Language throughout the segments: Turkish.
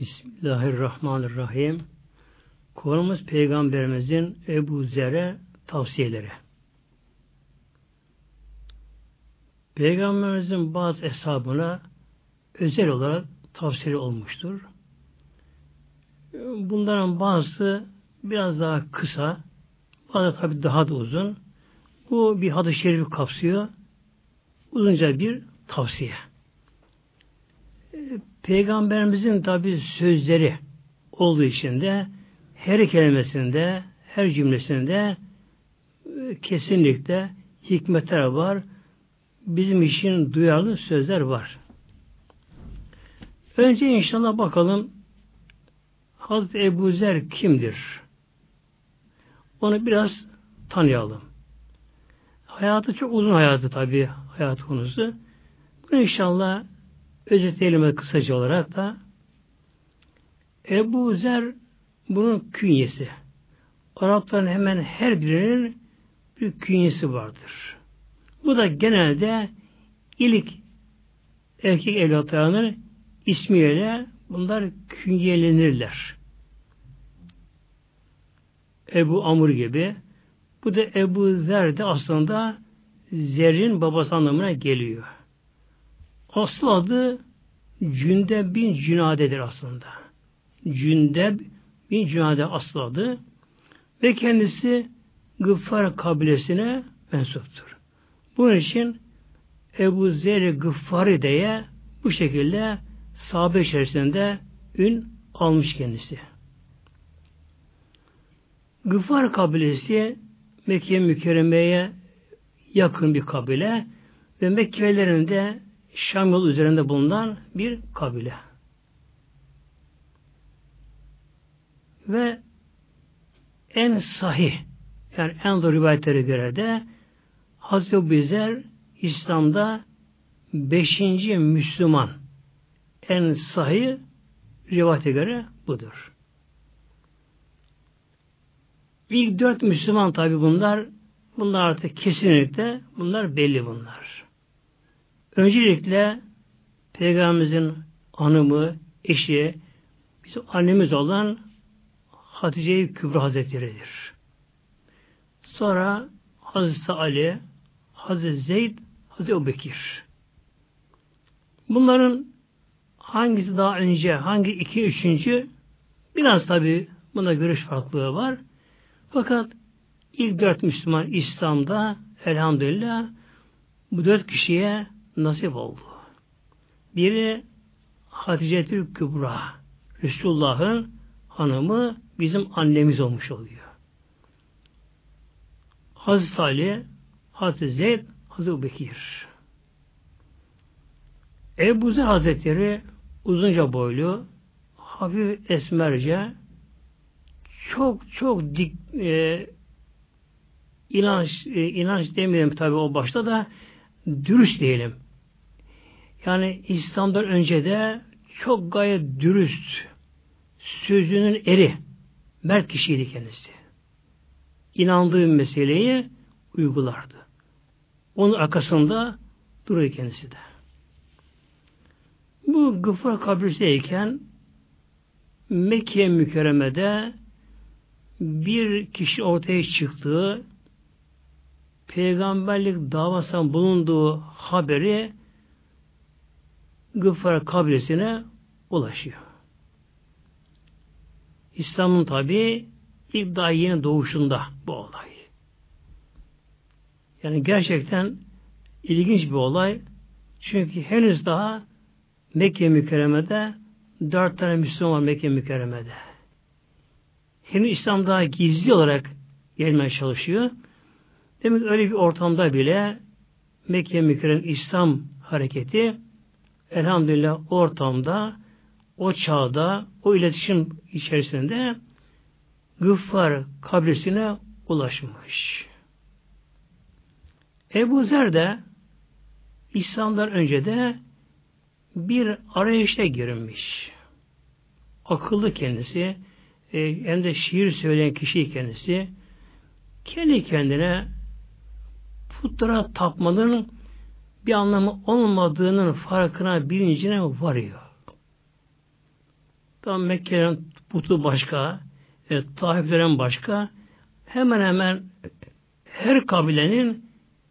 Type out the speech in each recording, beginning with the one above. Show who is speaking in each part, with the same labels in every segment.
Speaker 1: Bismillahirrahmanirrahim. Konumuz Peygamberimizin Ebu Zer'e tavsiyeleri. Peygamberimizin bazı hesabına özel olarak tavsiye olmuştur. Bunların bazısı biraz daha kısa, bazı tabi daha da uzun. Bu bir hadis-i şerifi kapsıyor. Uzunca bir tavsiye. Peygamberimizin tabi sözleri olduğu için de her kelimesinde, her cümlesinde e, kesinlikle hikmetler var. Bizim için duyarlı sözler var. Önce inşallah bakalım Hazreti Ebu Zer kimdir? Onu biraz tanıyalım. Hayatı çok uzun hayatı tabi hayat konusu. Bunu inşallah özetleyelim kısaca olarak da Ebu Zer bunun künyesi. Arapların hemen her birinin bir künyesi vardır. Bu da genelde ilk erkek evlatlarının ismiyle bunlar künyelenirler. Ebu Amr gibi. Bu da Ebu Zer de aslında Zer'in babası anlamına geliyor. Aslı adı Cündeb bin Cünade'dir aslında. Cündeb bin Cünade aslı adı ve kendisi Gıffar kabilesine mensuptur. Bunun için Ebu Zer Gıffari diye bu şekilde sahabe içerisinde ün almış kendisi. Gıfar kabilesi Mekke mükerremeye yakın bir kabile ve Mekkelilerin de Şam yolu üzerinde bulunan bir kabile. Ve en sahih yani en doğru rivayetlere göre de Hazreti Bizer İslam'da beşinci Müslüman en sahih rivayete göre budur. İlk dört Müslüman tabi bunlar bunlar artık kesinlikle bunlar belli bunlar. Öncelikle Peygamberimizin hanımı, eşi, bizim annemiz olan Hatice-i Kübra Hazretleri'dir. Sonra Hazreti Ali, Hazreti Zeyd, Hazreti Ebubekir. Bunların hangisi daha önce, hangi iki, üçüncü biraz tabi buna görüş farklılığı var. Fakat ilk dört Müslüman İslam'da elhamdülillah bu dört kişiye nasip oldu. Biri Hatice Kübra, Resulullah'ın hanımı bizim annemiz olmuş oluyor. Hazreti Ali, Hazreti Zeyd, Hazreti Bekir. Ebu Zer Hazretleri uzunca boylu, hafif esmerce, çok çok dik e, inanç e, inanç demeyelim tabi o başta da dürüst diyelim. Yani İslam'dan önce de çok gayet dürüst, sözünün eri, mert kişiydi kendisi. İnandığı meseleyi uygulardı. Onun arkasında duruyor kendisi de. Bu Gıfar kabriseyken Mekke mükerremede bir kişi ortaya çıktığı peygamberlik davasından bulunduğu haberi Gıfar kabilesine ulaşıyor. İslam'ın tabi ilk daha yeni doğuşunda bu olay. Yani gerçekten ilginç bir olay. Çünkü henüz daha Mekke mükerremede dört tane Müslüman var Mekke mükerremede. Henüz İslam daha gizli olarak gelmeye çalışıyor. Demek öyle bir ortamda bile Mekke mükerrem İslam hareketi elhamdülillah ortamda o çağda o iletişim içerisinde Gıffar kabrisine ulaşmış. Ebu Zer de İslam'dan önce de bir arayışa girilmiş. Akıllı kendisi, e, hem de şiir söyleyen kişi kendisi, kendi kendine putlara tapmanın bir anlamı olmadığının farkına, bilincine varıyor. Tam Mekke'nin putu başka, e, Taiflerin başka. Hemen hemen her kabilenin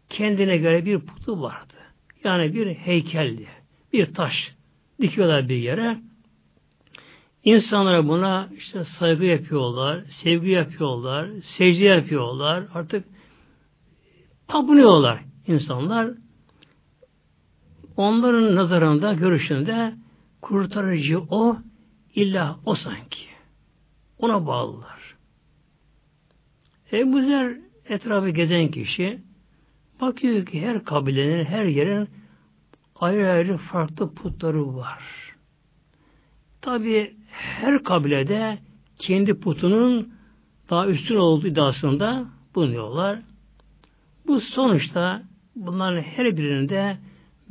Speaker 1: kendine göre bir putu vardı. Yani bir heykeldi. Bir taş. Dikiyorlar bir yere. İnsanlara buna işte saygı yapıyorlar, sevgi yapıyorlar, secde yapıyorlar. Artık tapınıyorlar insanlar. Onların nazarında, görüşünde kurtarıcı o, illa o sanki. Ona bağlılar. Ebu Zer etrafı gezen kişi bakıyor ki her kabilenin, her yerin ayrı ayrı farklı putları var. Tabi her kabilede kendi putunun daha üstün olduğu iddiasında bulunuyorlar. Bu sonuçta bunların her birinde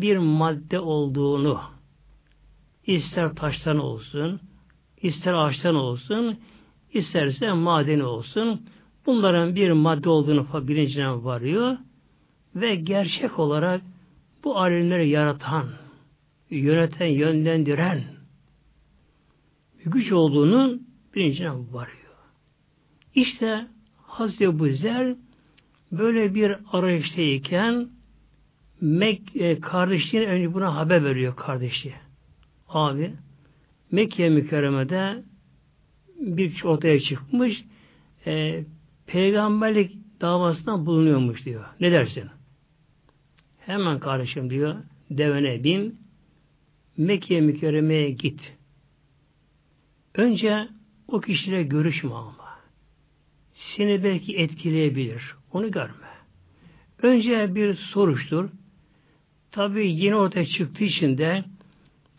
Speaker 1: bir madde olduğunu ister taştan olsun, ister ağaçtan olsun, isterse madeni olsun. Bunların bir madde olduğunu bilincine varıyor ve gerçek olarak bu alemleri yaratan, yöneten, yönlendiren güç olduğunun bilincine varıyor. İşte Hazreti Buzer böyle bir arayıştayken Mek e, kardeşliğine önce buna haber veriyor kardeşi. Abi Mekke mükerremede bir ortaya çıkmış e, peygamberlik davasından bulunuyormuş diyor. Ne dersin? Hemen kardeşim diyor devene bin Mekke mükerremeye git. Önce o kişiyle görüşme ama. Seni belki etkileyebilir. Onu görme. Önce bir soruştur. Tabi yeni ortaya çıktığı için de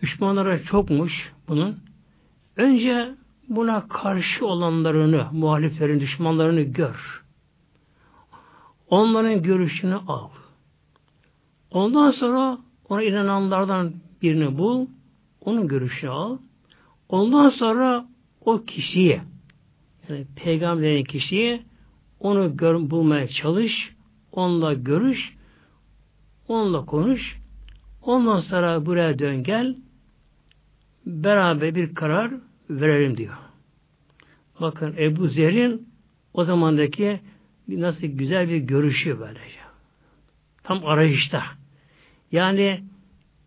Speaker 1: düşmanlara çokmuş bunun. Önce buna karşı olanlarını, muhaliflerin, düşmanlarını gör. Onların görüşünü al. Ondan sonra ona inananlardan birini bul, onun görüşünü al. Ondan sonra o kişiye, yani peygamberin kişiye onu gör, bulmaya çalış, onunla görüş, onunla konuş, ondan sonra buraya dön gel, beraber bir karar verelim diyor. Bakın Ebu Zer'in o zamandaki nasıl güzel bir görüşü böylece. Tam arayışta. Yani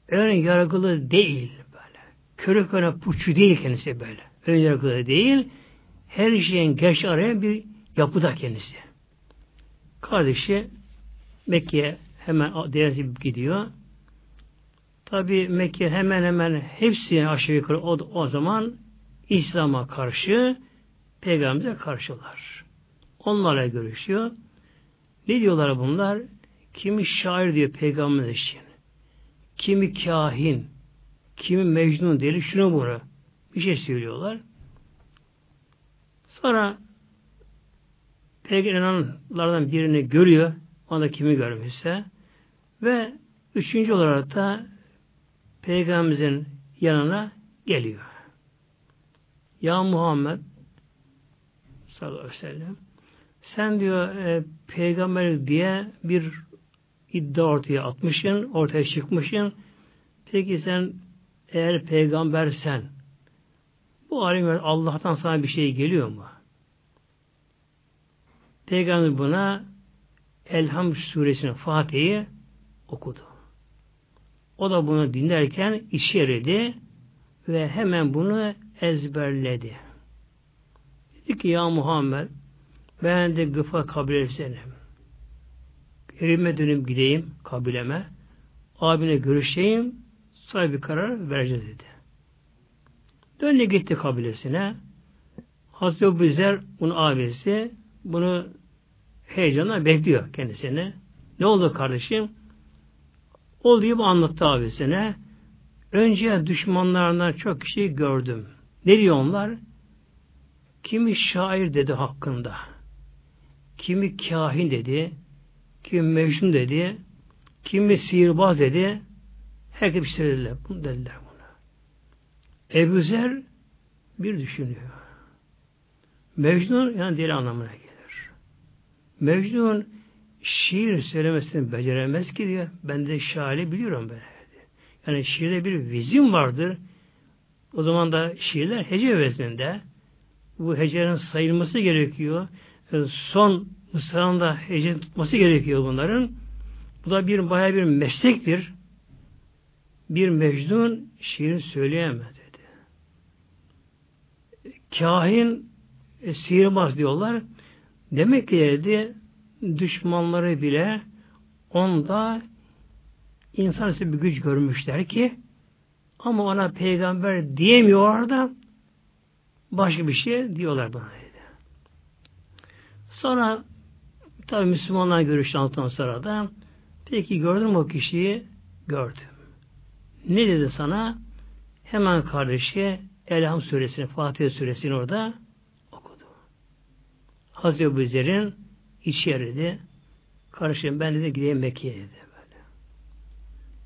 Speaker 1: ön yargılı değil böyle. Körü körü puçu değil kendisi böyle. Ön yargılı değil. Her şeyin geç arayan bir yapıda kendisi. Kardeşi Mekke'ye hemen denize gidiyor. Tabi Mekke hemen hemen hepsi aşağı yukarı o, o zaman İslam'a karşı Peygamber'e karşılar. Onlarla görüşüyor. Ne diyorlar bunlar? Kimi şair diyor Peygamber için. Kimi kahin, kimi mecnun değil, şunu bunu. Bir şey söylüyorlar. Sonra Peygamberlerden birini görüyor. Onda kimi görmüşse. Ve üçüncü olarak da Peygamberimizin yanına geliyor. Ya Muhammed sallallahu aleyhi ve sellem sen diyor e, peygamber diye bir iddia ortaya atmışsın, ortaya çıkmışsın. Peki sen eğer peygambersen bu alemler Allah'tan sana bir şey geliyor mu? Peygamber buna Elham suresinin Fatih'i okudu. O da bunu dinlerken işe ve hemen bunu ezberledi. Dedi ki ya Muhammed ben de gıfa kabile senim. Evime dönüp gideyim kabileme. Abine görüşeyim. Sonra bir karar vereceğiz dedi. Döndü gitti kabilesine. Hazreti Büzer bunun abisi bunu heyecanla bekliyor kendisini. Ne oldu kardeşim? Oldu gibi anlattı abisine. Önce düşmanlarından çok kişi gördüm. Ne diyor onlar? Kimi şair dedi hakkında. Kimi kahin dedi. Kimi mecnun dedi. Kimi sihirbaz dedi. Herkes bir şey dediler. Bunu dediler buna. Ebu Zer bir düşünüyor. Mecnun yani deli anlamına gelir. Mecnun şiir söylemesini beceremez ki diyor. Ben de şairi biliyorum ben. Yani şiirde bir vizim vardır. O zaman da şiirler hece vezninde. Bu hecenin sayılması gerekiyor. E, son mısrağında hece tutması gerekiyor bunların. Bu da bir bayağı bir meslektir. Bir Mecnun şiir söyleyemez dedi. Kahin e, sihirbaz diyorlar. Demek ki dedi düşmanları bile onda insan bir güç görmüşler ki ama ona peygamber diyemiyor da başka bir şey diyorlar bana dedi. Sonra tabi Müslümanlar görüştü altından sonra da peki gördüm o kişiyi gördüm. Ne dedi sana? Hemen kardeşi Elham suresini, Fatiha suresini orada okudu. Hazreti Ebu içi yeridi. Kardeşim ben de gideyim Mekke'ye dedi böyle.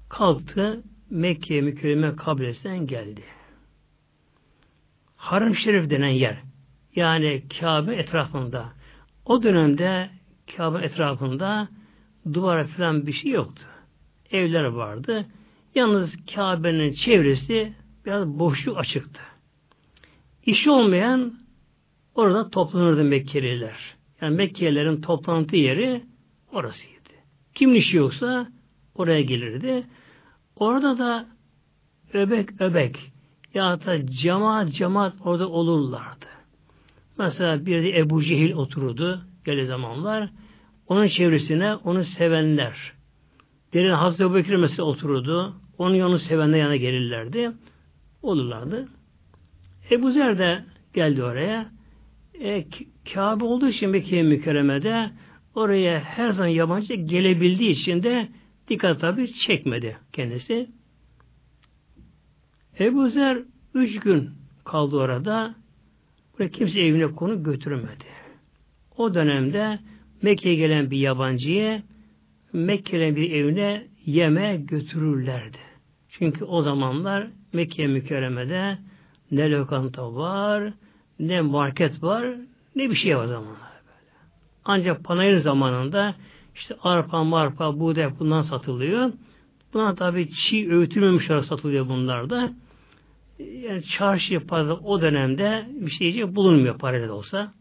Speaker 1: Kalktı Mekke mükerreme kabilesinden geldi. Haram Şerif denen yer. Yani Kabe etrafında. O dönemde Kabe etrafında duvara falan bir şey yoktu. Evler vardı. Yalnız Kabe'nin çevresi biraz boşluk açıktı. İşi olmayan orada toplanırdı Mekkeliler. Yani Mekkelilerin toplantı yeri orasıydı. Kimin işi yoksa oraya gelirdi. Orada da öbek öbek ya da cemaat cemaat orada olurlardı. Mesela bir de Ebu Cehil otururdu gele zamanlar. Onun çevresine onu sevenler. Derin Hazreti Ebu Bekir mesela otururdu. Onun yanı sevenler yana gelirlerdi. Olurlardı. Ebu Zer de geldi oraya. E, Kabe olduğu için Mekke mükerremede oraya her zaman yabancı gelebildiği için de dikkat tabi çekmedi kendisi. Ebu Zer üç gün kaldı orada. Buraya kimse evine konu götürmedi. O dönemde Mekke'ye gelen bir yabancıya Mekke'ye bir evine yeme götürürlerdi. Çünkü o zamanlar Mekke mükerremede ne lokanta var, ne market var, ne bir şey var zamanlar böyle. Ancak panayır zamanında işte arpa, marpa, buğday bundan satılıyor. Buna tabi çiğ öğütülmemiş olarak satılıyor bunlar da. Yani çarşı pazar o dönemde bir şey bulunmuyor paralel olsa.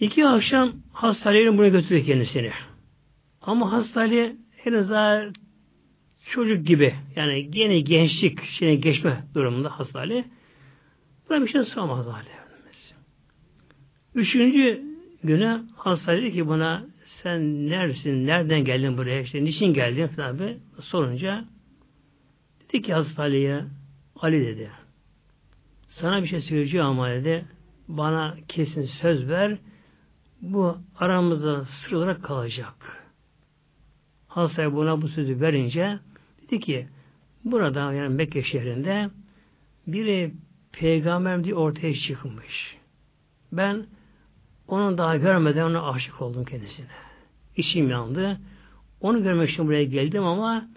Speaker 1: İki akşam hastanenin buna götürdü kendisini. Ama hastane henüz daha çocuk gibi yani yeni gençlik şeyine geçme durumunda hastane. Buna bir şey sormaz Efendimiz. Üçüncü güne hasta dedi ki buna sen neresin, nereden geldin buraya, işte niçin geldin falan bir sorunca dedi ki Hazreti Ali'ye Ali dedi sana bir şey söyleyeceğim ama dedi bana kesin söz ver bu aramızda sır olarak kalacak. Hastaya buna bu sözü verince dedi ki burada yani Mekke şehrinde biri peygamber diye ortaya çıkmış. Ben onu daha görmeden ona aşık oldum kendisine. İçim yandı. Onu görmek için buraya geldim ama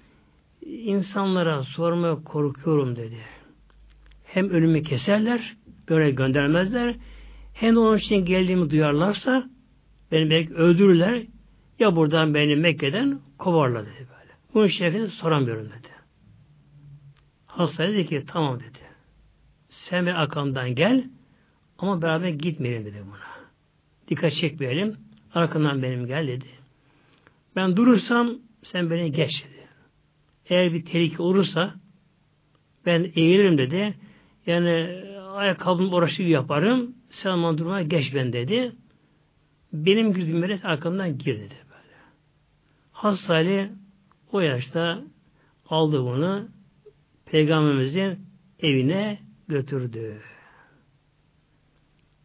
Speaker 1: insanlara sormaya korkuyorum dedi. Hem önümü keserler, böyle göndermezler. Hem de onun için geldiğimi duyarlarsa beni belki öldürürler ya buradan beni Mekke'den kovarlar dedi böyle. Bunun şerefini soramıyorum dedi. Hasta dedi ki tamam dedi. Sen bir arkamdan gel ama beraber gitmeyelim dedi buna. Dikkat çekmeyelim. Arkamdan benim gel dedi. Ben durursam sen beni geç dedi. Eğer bir tehlike olursa ben eğilirim dedi. Yani ayakkabımı uğraşı yaparım. Sen bana durmaya geç ben dedi. Benim girdiğim yere arkamdan gir dedi böyle. Hastali o yaşta aldı bunu Peygamberimizin evine götürdü.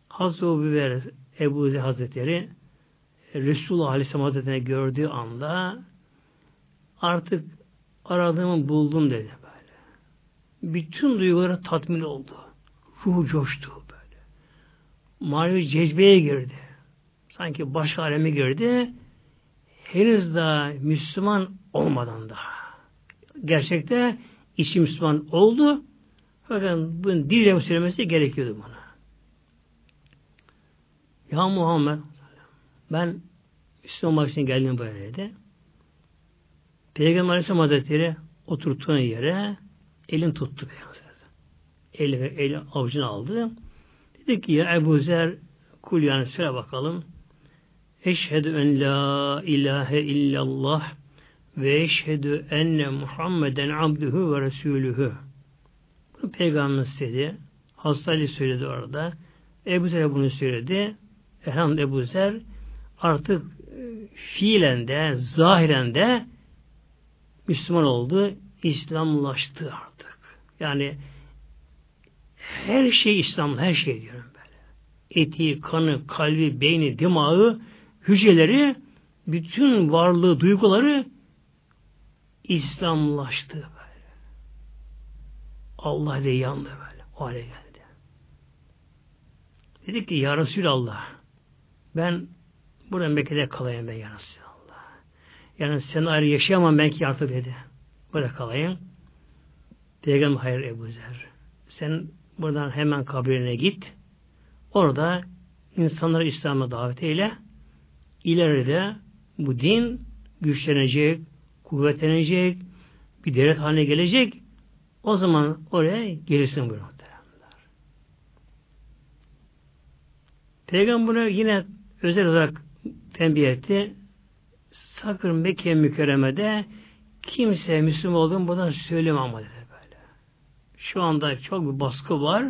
Speaker 1: Hazreti Ebu Ebu Zer Hazretleri Resulullah Aleyhisselam Hazretleri'ni gördüğü anda artık aradığımı buldum dedi böyle. Bütün duyguları tatmin oldu. Ruhu coştu böyle. Manevi cezbeye girdi. Sanki başka aleme girdi. Henüz daha Müslüman olmadan daha. Gerçekte içi Müslüman oldu. Fakat bunun dille söylemesi gerekiyordu buna. Ya Muhammed ben Müslüman olmak için geldim buraya dedi. Peygamber Aleyhisselam Hazretleri oturttuğun yere elin tuttu Peygamber. Eli eli avucuna aldı. Dedi ki ya Ebu Zer kul yani söyle bakalım. Eşhedü en la ilahe illallah ve eşhedü enne Muhammeden abduhu ve resulühü. Bunu Peygamberimiz dedi. Hazreti Ali söyledi orada. Ebu Zer bunu söyledi. Elhamdülillah Ebu Zer artık e, fiilen de, zahiren de Müslüman oldu, İslamlaştı artık. Yani her şey İslam, her şey diyorum böyle. Eti, kanı, kalbi, beyni, dimağı, hücreleri, bütün varlığı, duyguları İslamlaştı. Allah ile yandı böyle. O hale geldi. Dedik ki Ya Resulallah ben burada Mekke'de kalayım ben Ya Resulallah. Yani sen ayrı yaşayamam belki artık dedi. Burada kalayım. Peygamber hayır Ebu Zer. Sen buradan hemen kabrine git. Orada insanları İslam'a davet eyle. İleride bu din güçlenecek, kuvvetlenecek, bir devlet haline gelecek. O zaman oraya gelirsin buyuruyor. Peygamber yine özel olarak tembih etti. Sakın Mekke mükerremede kimse Müslüman olduğunu buradan söyleme ama dedi böyle. Şu anda çok bir baskı var.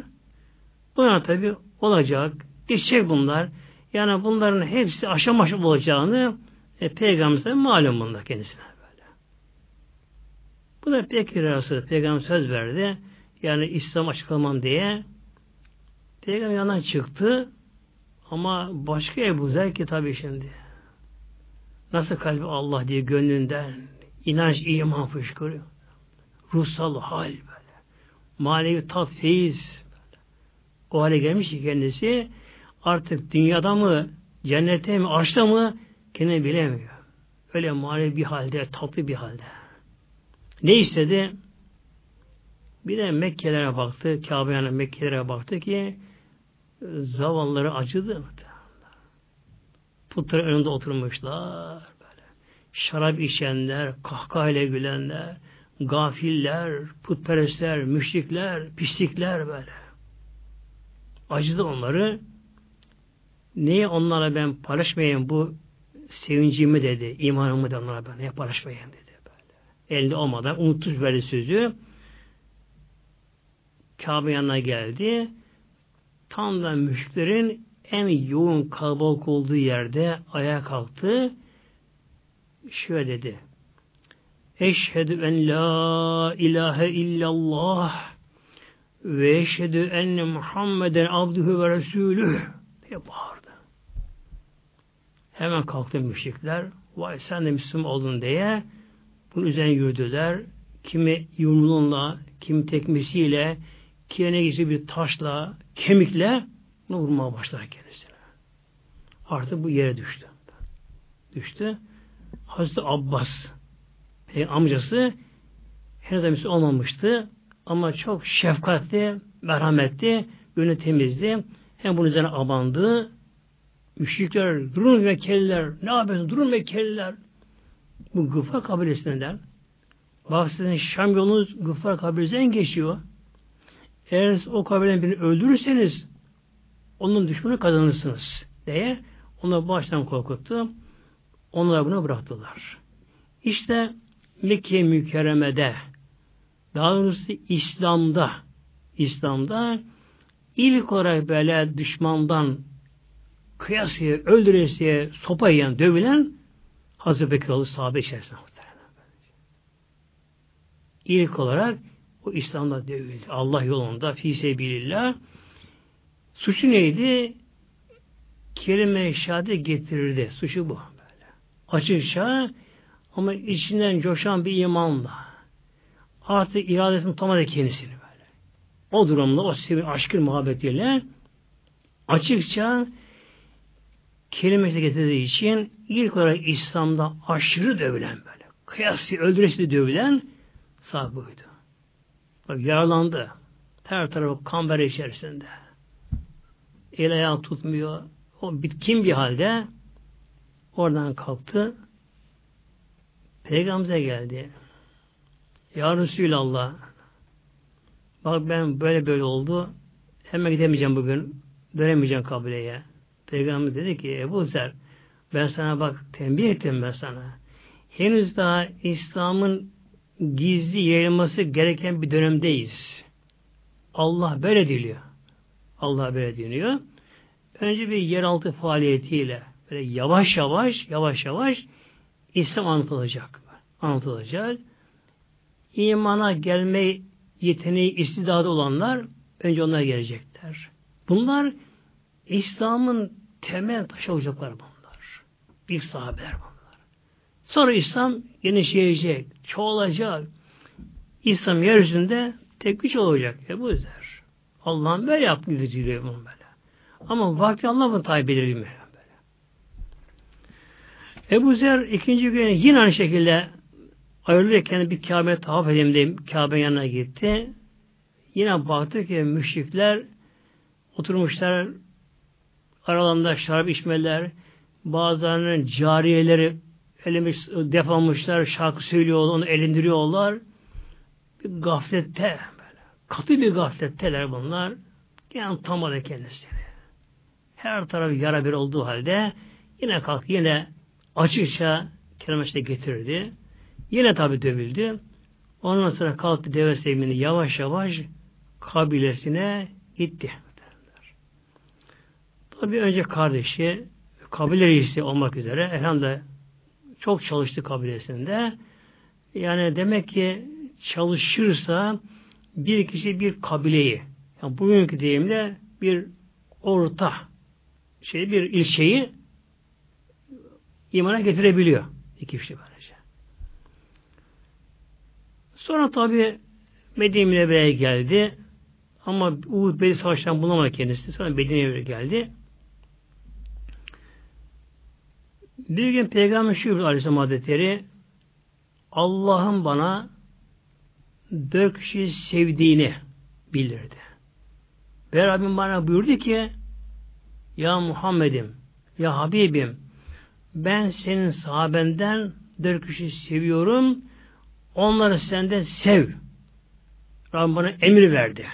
Speaker 1: Buna tabi olacak. Geçecek bunlar. Yani bunların hepsi aşama aşama olacağını e, Peygamber'e malum bunda kendisine. Bu da pek arası Peygamber söz verdi. Yani İslam açıklamam diye. Peygamber yanından çıktı. Ama başka Ebu Zer ki tabi şimdi. Nasıl kalbi Allah diye gönlünden inanç, iman fışkırıyor. Ruhsal hal böyle. Manevi tat, feyiz. O hale gelmiş ki kendisi artık dünyada mı, cennete mi, arşta mı kendini bilemiyor. Öyle manevi bir halde, tatlı bir halde. Ne istedi? Bir de Mekkelere baktı, Kabe'ye Mekkelere baktı ki zavalları acıdı. Putların önünde oturmuşlar. Böyle. Şarap içenler, kahkahayla gülenler, gafiller, putperestler, müşrikler, pislikler böyle. Acıdı onları. Niye onlara ben paylaşmayayım bu sevincimi dedi, imanımı da onlara ben niye paylaşmayayım dedi. Elinde olmadan unutmuş böyle sözü. Kabe yanına geldi tam da müşriklerin en yoğun kalabalık olduğu yerde ayağa kalktı. Şöyle dedi. Eşhedü en la ilahe illallah ve eşhedü enne Muhammeden abduhu ve resulüh diye bağırdı. Hemen kalktı müşrikler. Vay sen de Müslüman oldun diye bunun üzerine yürüdüler. Kimi yumruğunla, kimi tekmesiyle, Kiyene geçti bir taşla, kemikle bunu vurmaya başlar kendisine. Artık bu yere düştü. Düştü. Hazreti Abbas amcası henüz Müslüman olmamıştı ama çok şefkatli, merhametli, gönlü temizdi. Hem bunun üzerine abandı. Müşrikler, durun Mekkeliler, ne yapıyorsunuz? Durun Mekkeliler. Bu Gıfar kabilesinden. Bak sizin Şam yolunuz Gıfar kabilesinden geçiyor. Eğer o kabilenin birini öldürürseniz onun düşmanı kazanırsınız diye onu baştan korkuttu. Onlar bunu bıraktılar. İşte Mekke mükerremede daha doğrusu İslam'da İslam'da ilk olarak böyle düşmandan kıyasıya, öldüresiye, sopa yiyen, dövülen Hazreti Bekir oldu sahabe içerisinde. İlk olarak o İslam'da dövüldü. Allah yolunda fi sebilillah. Suçu neydi? Kelime-i şehadet getirirdi. Suçu bu. Böyle. Açıkça ama içinden coşan bir imanla artık iradesini tutamadı kendisini böyle. O durumda o aşkın muhabbetiyle açıkça kelime getirdiği için ilk olarak İslam'da aşırı dövülen böyle. Kıyası öldüresi dövülen sahabıydı. Bak yaralandı. Her tarafı kan bere içerisinde. El ayağı tutmuyor. O bitkin bir halde oradan kalktı. Peygamber'e geldi. Ya Resulallah bak ben böyle böyle oldu hemen gidemeyeceğim bugün dönemeyeceğim kabileye. Peygamber dedi ki Ebu Zer ben sana bak tembih ettim ben sana. Henüz daha İslam'ın gizli yayılması gereken bir dönemdeyiz. Allah böyle diliyor. Allah böyle diliyor. Önce bir yeraltı faaliyetiyle böyle yavaş yavaş yavaş yavaş İslam anlatılacak. Anlatılacak. İmana gelme yeteneği, istidadı olanlar önce onlar gelecekler. Bunlar İslam'ın temel taşı olacaklar bunlar. Bir sahabeler bunlar. Sonra İslam genişleyecek, çoğalacak. İslam yeryüzünde tek güç olacak. Ebu Zer. Allah'ın böyle yaptı diyor bunu böyle. Ama vakti Allah bunu tabi belirlemiyor. Ebu Zer ikinci gün yine aynı şekilde ayrılırken bir Kabe'ye tavaf edeyim diye Kabe'nin yanına gitti. Yine baktı ki müşrikler oturmuşlar aralarında şarap içmeler, bazılarının cariyeleri elimiz defamışlar, şarkı söylüyorlar, onu elindiriyorlar. Bir gaflette, böyle, katı bir gafletteler bunlar. Yani tutamadı kendisini. Her taraf yara bir olduğu halde yine kalk, yine açıkça kelimeşte getirdi. Yine tabi dövüldü. Ondan sonra kalktı deve sevimini yavaş yavaş kabilesine gitti. Tabi önce kardeşi, kabile reisi olmak üzere elhamdülillah çok çalıştı kabilesinde. Yani demek ki çalışırsa bir kişi bir kabileyi, yani bugünkü deyimle bir orta şey bir ilçeyi imana getirebiliyor. iki kişi böylece. Sonra tabi Medine Münevvere'ye geldi. Ama Uhud Bey Savaşı'ndan bulamadı kendisi. Sonra Medine'ye geldi. Bir gün Peygamber şu Aleyhisselam Hazretleri Allah'ın bana dört kişi sevdiğini bildirdi. Ve Rabbim bana buyurdu ki Ya Muhammed'im, Ya Habibim ben senin sahabenden dört kişi seviyorum onları senden sev. Rabbim bana emir verdi.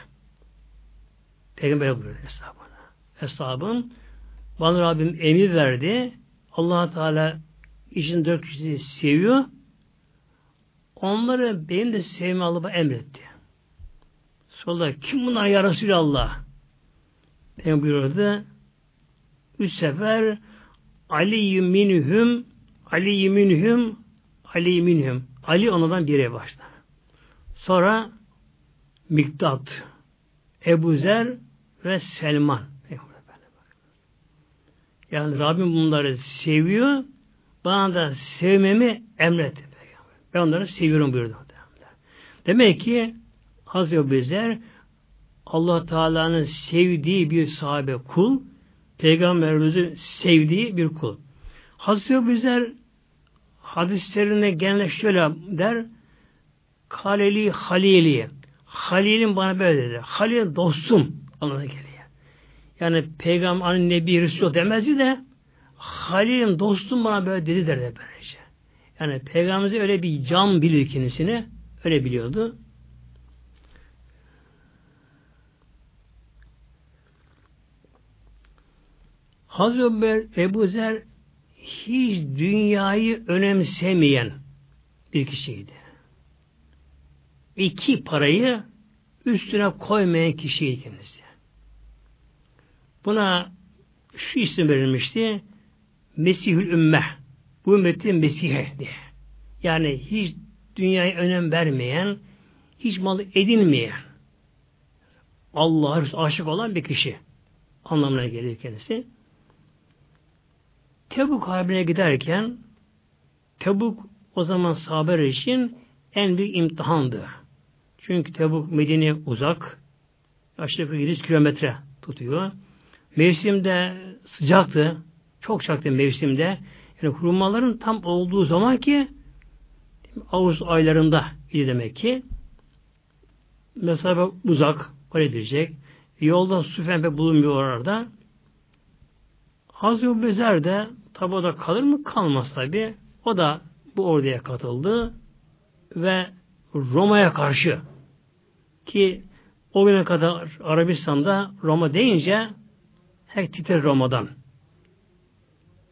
Speaker 1: Peygamber buyurdu hesabına. Hesabım bana Rabbim emir verdi allah Teala için dört kişiyi seviyor. Onları benim de sevme Allah'a emretti. Sonra kim bunlar ya Resulallah? Ben buyurdu. Üç sefer Ali minhum Ali minhum Ali minhum Ali onlardan biri başta. Sonra Miktat, Ebu Zer ve Selman. Yani Rabbim bunları seviyor. Bana da sevmemi emretti. Ben onları seviyorum buyurdu. Demek ki Hazreti Bizler Allah Teala'nın sevdiği bir sahabe kul, Peygamberimizin sevdiği bir kul. Hazreti Bizler hadislerine genelde şöyle der, Kaleli Halili. Halil'in bana böyle dedi. Halil dostum anlamına. Yani peygamber hani nebi Resul demezdi de Halil'im dostum bana böyle dedi derdi böylece. Yani peygamberimize öyle bir can bilir kendisini. Öyle biliyordu. Hazreti Ebu Zer hiç dünyayı önemsemeyen bir kişiydi. İki parayı üstüne koymayan kişiydi kendisi. Buna şu isim verilmişti. Mesihül Ümmeh. Bu ümmetin Mesih'e diye. Yani hiç dünyaya önem vermeyen, hiç malı edinmeyen, Allah'a aşık olan bir kişi anlamına geliyor kendisi. Tebuk Harbi'ne giderken Tebuk o zaman sahabeler için en büyük imtihandı. Çünkü Tebuk Medine uzak. Aşağı yukarı 700 kilometre tutuyor. Mevsimde sıcaktı. Çok sıcaktı mevsimde. Yani hurmaların tam olduğu zaman ki Ağustos aylarında idi demek ki mesela uzak var edecek. Yolda su fenbe bulunmuyor orada. Hazreti Bezer de tabi o da kalır mı? Kalmaz tabi. O da bu orduya katıldı ve Roma'ya karşı ki O güne kadar Arabistan'da Roma deyince her titrer Roma'dan.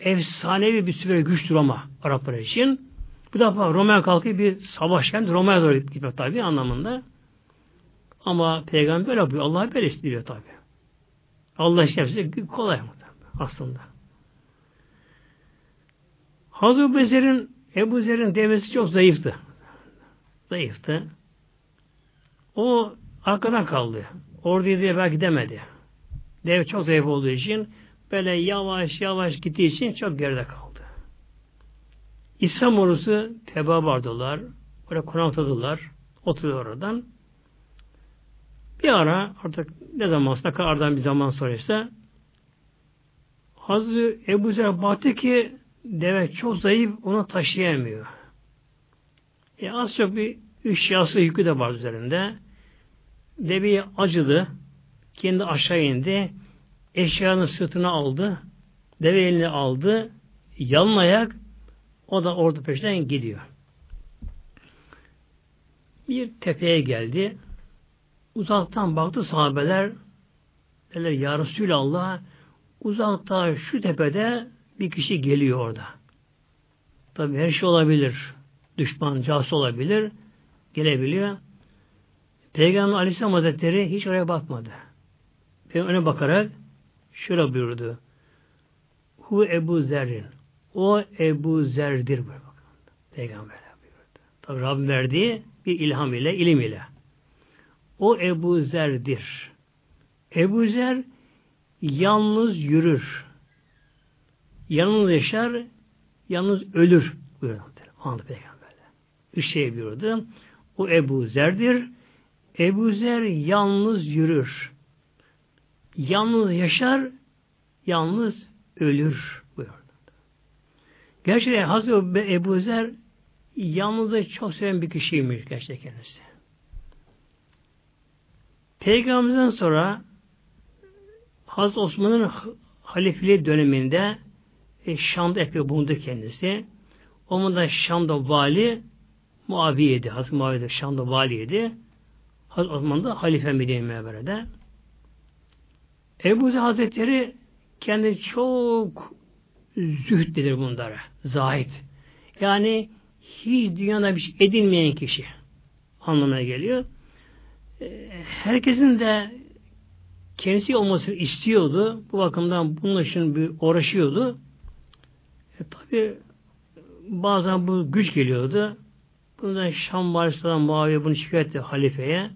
Speaker 1: Efsanevi bir süper güç Roma Araplar için. Bu defa Roma'ya kalkıp bir savaş hem Roma'ya doğru gitmek tabi anlamında. Ama peygamber yapıyor. Allah böyle istiyor tabi. Allah işte kolay mı aslında. Hazreti Bezer'in Ebu Zer'in devesi çok zayıftı. Zayıftı. O arkadan kaldı. Orduya diye belki demedi. Dev çok zayıf olduğu için böyle yavaş yavaş gittiği için çok geride kaldı. İslam ordusu teba vardılar. Oraya konakladılar. Oturuyor oradan. Bir ara artık ne zaman ne bir zaman sonra ise Hazreti Ebu Zer baktı ki deve çok zayıf onu taşıyamıyor. E az çok bir üç yası yükü de var üzerinde. Deveyi acıdı. Kendi aşağı indi. Eşyanın sırtına aldı. Deve elini aldı. Yalın ayak o da orada peşinden gidiyor. Bir tepeye geldi. Uzaktan baktı sahabeler dediler Ya Resulallah uzakta şu tepede bir kişi geliyor orada. Tabi her şey olabilir. Düşman, casus olabilir. Gelebiliyor. Peygamber Aleyhisselam Hazretleri hiç oraya bakmadı. Peygamber öne bakarak şöyle buyurdu. Hu Ebu Zerrin. O Ebu Zer'dir. Peygamber buyurdu. Tabi Rabbim verdiği bir ilham ile, ilim ile. O Ebu Zer'dir. Ebu Zer yalnız yürür. Yalnız yaşar, yalnız ölür. Buyurdu. Anladı Peygamber'de. Üç şey buyurdu. O Ebu Zer'dir. Ebu Zer yalnız yürür. Yalnız yaşar, yalnız ölür. Buyurdu. Gerçekten Hazreti Ebu Zer yalnızlığı çok seven bir kişiymiş gerçekten kendisi. Peygamberimizden sonra Hazreti Osman'ın halifeliği döneminde e, Şam'da epey bulundu kendisi. Onun da Şam'da vali Muaviye'di. Hazreti Muaviye Şam'da valiydi. Hazreti Osman da halife Medine Mevbere'de. Ebu Zer Hazretleri kendi çok zühd denir bunlara. Zahid. Yani hiç dünyada bir şey edinmeyen kişi anlamına geliyor. E, herkesin de kendisi olmasını istiyordu. Bu bakımdan bunun için bir uğraşıyordu. E, tabi bazen bu güç geliyordu. Bundan Şam valisinden Muaviye bunu şikayet etti halifeye.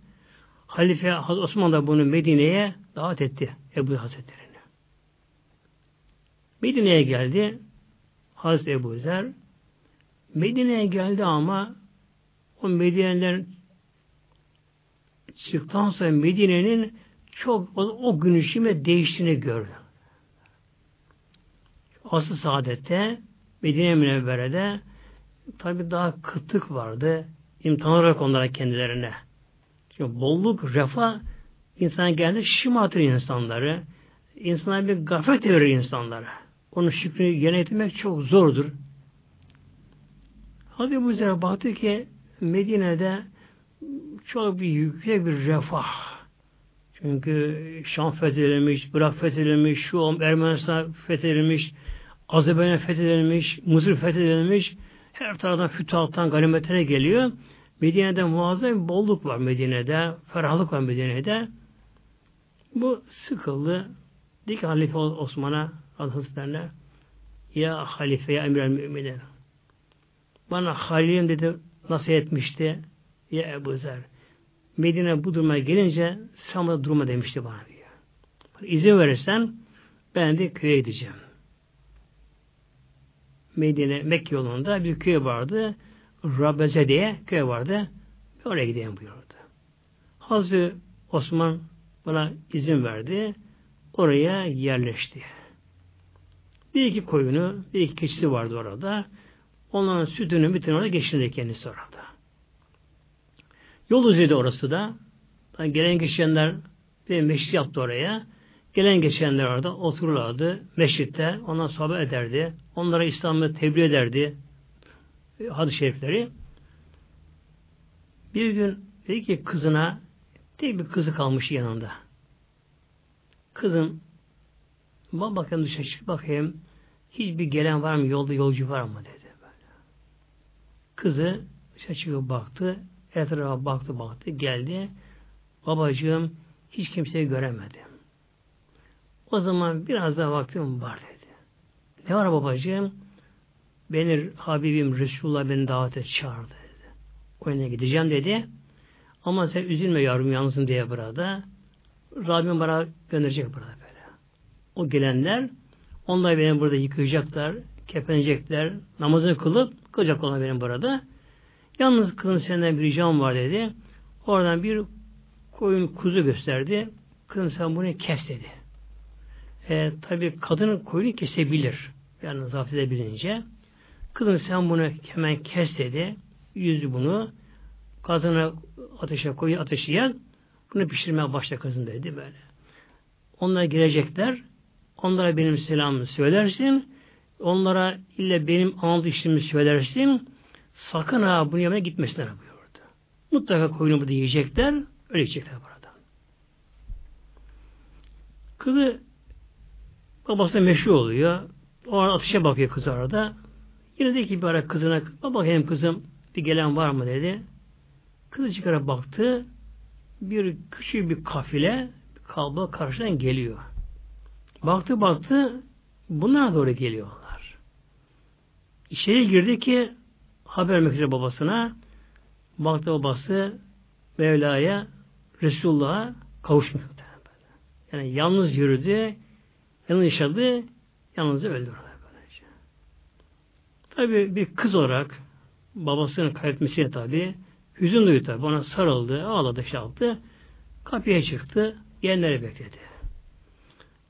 Speaker 1: Halife Osman da bunu Medine'ye davet etti Ebu Hazretleri'ne. Medine'ye geldi Hazreti Ebu Zer. Medine'ye geldi ama o Medine'den çıktıktan sonra Medine'nin çok o, o gün değiştiğini gördü. Asıl saadette Medine Münevvere'de tabi daha kıtlık vardı. İmtihan olarak onlara kendilerine. Çünkü bolluk, refah insan geldi şımartır insanları. İnsanlar bir gaflet verir insanlara. Onun şükrünü yönetmek çok zordur. Hadi bu üzere baktı ki Medine'de çok bir yüksek bir refah. Çünkü Şam fethedilmiş, Irak fethedilmiş, şu an Ermenistan fethedilmiş, Azerbaycan fethedilmiş, Mısır fethedilmiş. Her taraftan fütuhattan ganimetlere geliyor. Medine'de muazzam bir bolluk var Medine'de. Ferahlık var Medine'de. Bu sıkıldı. Dik Halife Osman'a Hazretlerine Ya Halife ya Emir Müminin bana Halil'im dedi nasıl etmişti ya Ebu Zer Medine bu duruma gelince de durma demişti bana diyor. İzin verirsen ben de köye gideceğim. Medine, Mekke yolunda bir köy vardı. Rabeze diye köy vardı. Oraya gideyim buyurdu. Hazreti Osman bana izin verdi. Oraya yerleşti. Bir iki koyunu, bir iki keçisi vardı orada. Onların sütünü bütün orada geçirdi kendisi orada. Yol üzerinde orası da. Yani gelen geçenler bir meşrit yaptı oraya. Gelen geçenler orada otururlardı meşritte. Ondan sohbet ederdi. Onlara İslam'ı tebliğ ederdi. Hadis-i şerifleri. Bir gün dedi ki kızına Tek bir kızı kalmış yanında. Kızım bak bakayım dışarı çık bakayım hiçbir gelen var mı yolda yolcu var mı dedi. Böyle. Kızı dışarı çıkıp baktı etrafa baktı baktı geldi babacığım hiç kimseyi göremedim. O zaman biraz daha vaktim var dedi. Ne var babacığım? Beni Habibim Resulullah beni davete çağırdı dedi. O yöne gideceğim dedi. Ama sen üzülme yavrum yalnızım diye burada. Rabbim bana gönderecek burada böyle. O gelenler onlar beni burada yıkayacaklar, kefenecekler, namazını kılıp kılacak olan benim burada. Yalnız kızım senden bir ricam var dedi. Oradan bir koyun kuzu gösterdi. Kızım sen bunu kes dedi. E, tabi kadın koyunu kesebilir. Yani zapt edebilince. Kızım sen bunu hemen kes dedi. Yüzü bunu. Kadına ateşe koyun ateşi yak. Bunu pişirmeye başla kızım dedi böyle. Onlar girecekler. Onlara benim selamımı söylersin. Onlara ille benim anlatışımı söylersin. Sakın ha bunu yemeye gitmesinler buyurdu. Mutlaka koyunu burada yiyecekler. Öyle yiyecekler burada. Kızı babasına meşhur oluyor. O an atışa bakıyor kız arada. Yine de ki bir ara kızına baba hem kızım bir gelen var mı dedi. Kızı çıkara baktı. Bir küçük bir kafile kalba karşıdan geliyor. Baktı baktı bunlara doğru geliyorlar. İçeri girdi ki haber üzere babasına baktı babası Mevla'ya Resulullah'a kavuşmuyor. Yani yalnız yürüdü, yalnız yaşadı, yalnız öldü. Tabi bir kız olarak babasının kaybetmesiyle tabi hüzün duydu tabi. Ona sarıldı, ağladı, şey. Kapıya çıktı, gelenleri bekledi.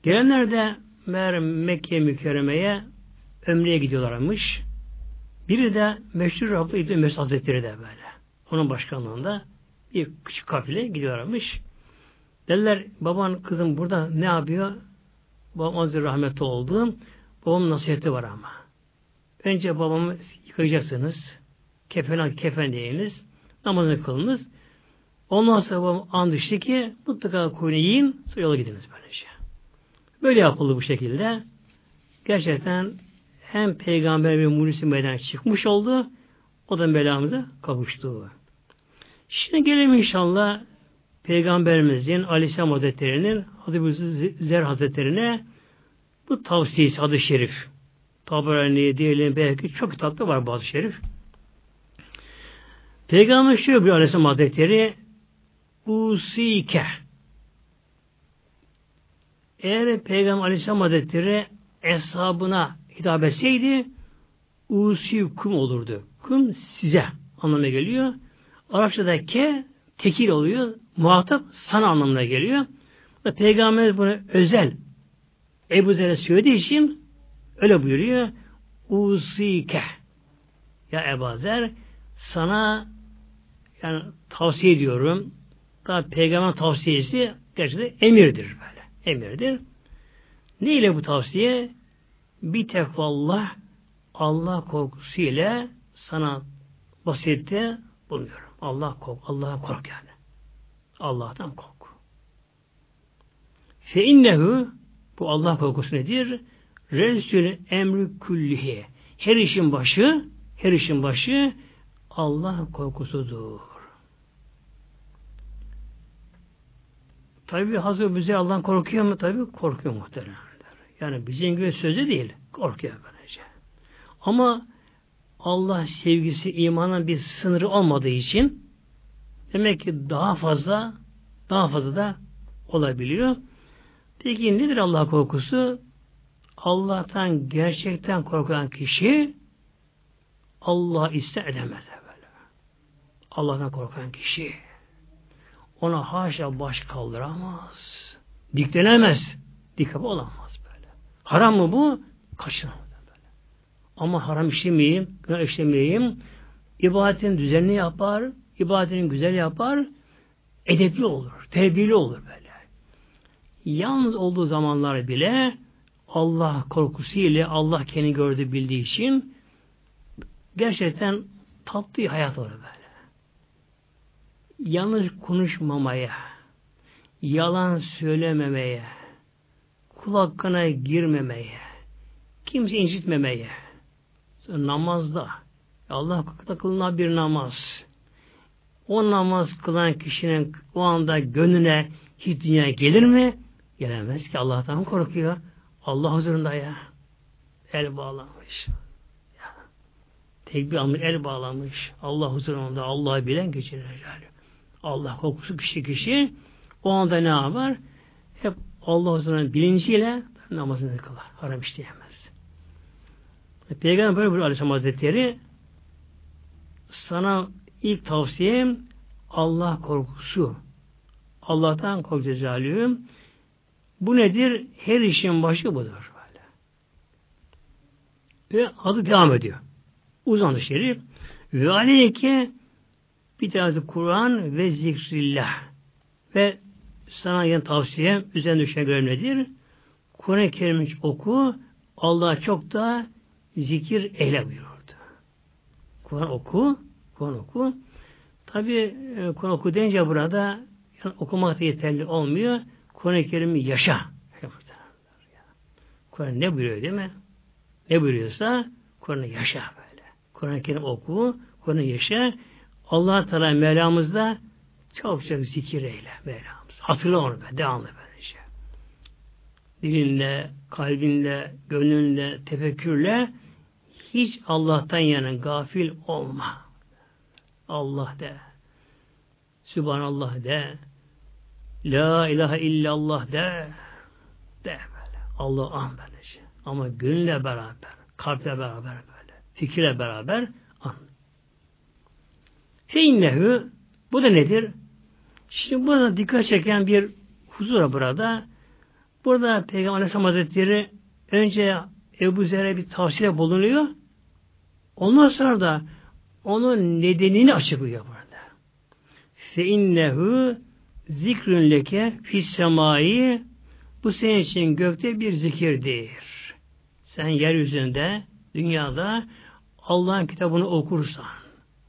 Speaker 1: Gelenler de meğer Mekke mükerremeye ömreye gidiyorlarmış. Biri de meşhur Rabbi İbni Mesud Hazretleri de böyle. Onun başkanlığında bir küçük kafile gidiyorlarmış. Dediler baban kızım burada ne yapıyor? Babam azir rahmetli oldu. Babamın nasihati var ama. Önce babamı yıkayacaksınız. Kefen, kefen diyiniz. Namazını kılınız. Ondan sonra babam and ki mutlaka koyunu yiyin sonra yola gidiniz böylece. Böyle yapıldı bu şekilde. Gerçekten hem peygamber ve mucize meydana çıkmış oldu. O da belamıza kavuştu. Şimdi gelelim inşallah Peygamberimizin Aleyhisselam Hazretleri'nin Hazreti Zer Hazretlerine bu tavsiyesi adı şerif. Taberani diyelim belki çok kitapta var bazı şerif. Peygamber şöyle bir Aleyhisselam Hazretleri Usike eğer Peygamber Aleyhisselam Hazretleri eshabına hitap etseydi usi kum olurdu. Kum size anlamına geliyor. Arapçada ke tekil oluyor. Muhatap sana anlamına geliyor. Peygamber bunu özel Ebu Zer'e söylediği için öyle buyuruyor. Usike ya Ebu Zer sana yani tavsiye ediyorum. Daha peygamber tavsiyesi gerçekten emirdir böyle. Emirdir. Ne ile bu tavsiye? Bir tekvallah Allah korkusu ile sana vasiyette bulunuyorum. Allah kork, Allah'a kork yani. Allah'tan kork. Fe innehu bu Allah korkusu nedir? Resulü emri küllihi. Her işin başı, her işin başı Allah korkusudur. Tabi Hazreti bize Allah'tan korkuyor mu? Tabi korkuyor muhtemelen. Yani bizim gibi sözü değil. Korkuyor böylece. Ama Allah sevgisi imanın bir sınırı olmadığı için demek ki daha fazla daha fazla da olabiliyor. Peki nedir Allah korkusu? Allah'tan gerçekten korkan kişi Allah iste edemez böyle. Allah'tan korkan kişi ona haşa baş kaldıramaz. Diklenemez. Dik olamaz böyle. Haram mı bu? Kaçınamaz böyle. Ama haram işlemeyeyim, günah işlemeyeyim. İbadetin düzenli yapar, ibadetini güzel yapar, edepli olur, terbiyeli olur böyle. Yalnız olduğu zamanlar bile Allah korkusu ile Allah kendi gördüğü bildiği için gerçekten tatlı hayat olur böyle. Yalnız konuşmamaya, yalan söylememeye, kul hakkına girmemeye, kimse incitmemeye, namazda, Allah hakkında kılınan bir namaz, o namaz kılan kişinin o anda gönlüne hiç dünya gelir mi? Gelemez ki Allah'tan korkuyor. Allah huzurunda ya. El bağlamış. Ya. Tekbir almış, el bağlamış. Allah huzurunda Allah'ı bilen kişi Allah korkusu kişi kişi o anda ne yapar? Hep Allah huzurunun bilinciyle namazını kılar. Haram işleyemez. Peygamber böyle buyuruyor Aleyhisselam Hazretleri sana ilk tavsiyem Allah korkusu. Allah'tan kork cezalühüm. Bu nedir? Her işin başı budur. Böyle. Ve adı devam ediyor. Uzandı şerif. Ve aleyke bir tanesi Kur'an ve zikrillah. Ve sana yine tavsiyem üzerine düşen görev nedir? Kur'an-ı Kerim'i oku, Allah'a çok da zikir eyle buyurdu. Kur'an oku, Kur'an oku. Tabi e, Kur'an oku deyince burada yani okumak da yeterli olmuyor. Kur'an-ı Kerim'i yaşa. Kur'an ne buyuruyor değil mi? Ne buyuruyorsa Kur'an'ı yaşa böyle. Kur'an-ı Kerim oku, Kur'an'ı yaşa. Allah Teala Mevlamızda çok çok zikir eyle Mevlamız. Hatırla onu be, devamlı böylece. Dilinle, kalbinle, gönlünle, tefekkürle hiç Allah'tan yana gafil olma. Allah de. Sübhanallah de. La ilahe illallah de. De böyle. Allah an böylece. Ama gönülle beraber, kalple beraber böyle, fikirle beraber an. Feinnehu bu da nedir? Şimdi burada dikkat çeken bir huzura burada. Burada Peygamber Aleyhisselam Hazretleri önce Ebu Zer'e bir tavsiye bulunuyor. Ondan sonra da onun nedenini açıklıyor burada. Fe innehu zikrün leke fis semai bu senin için gökte bir zikirdir. Sen yeryüzünde, dünyada Allah'ın kitabını okursan,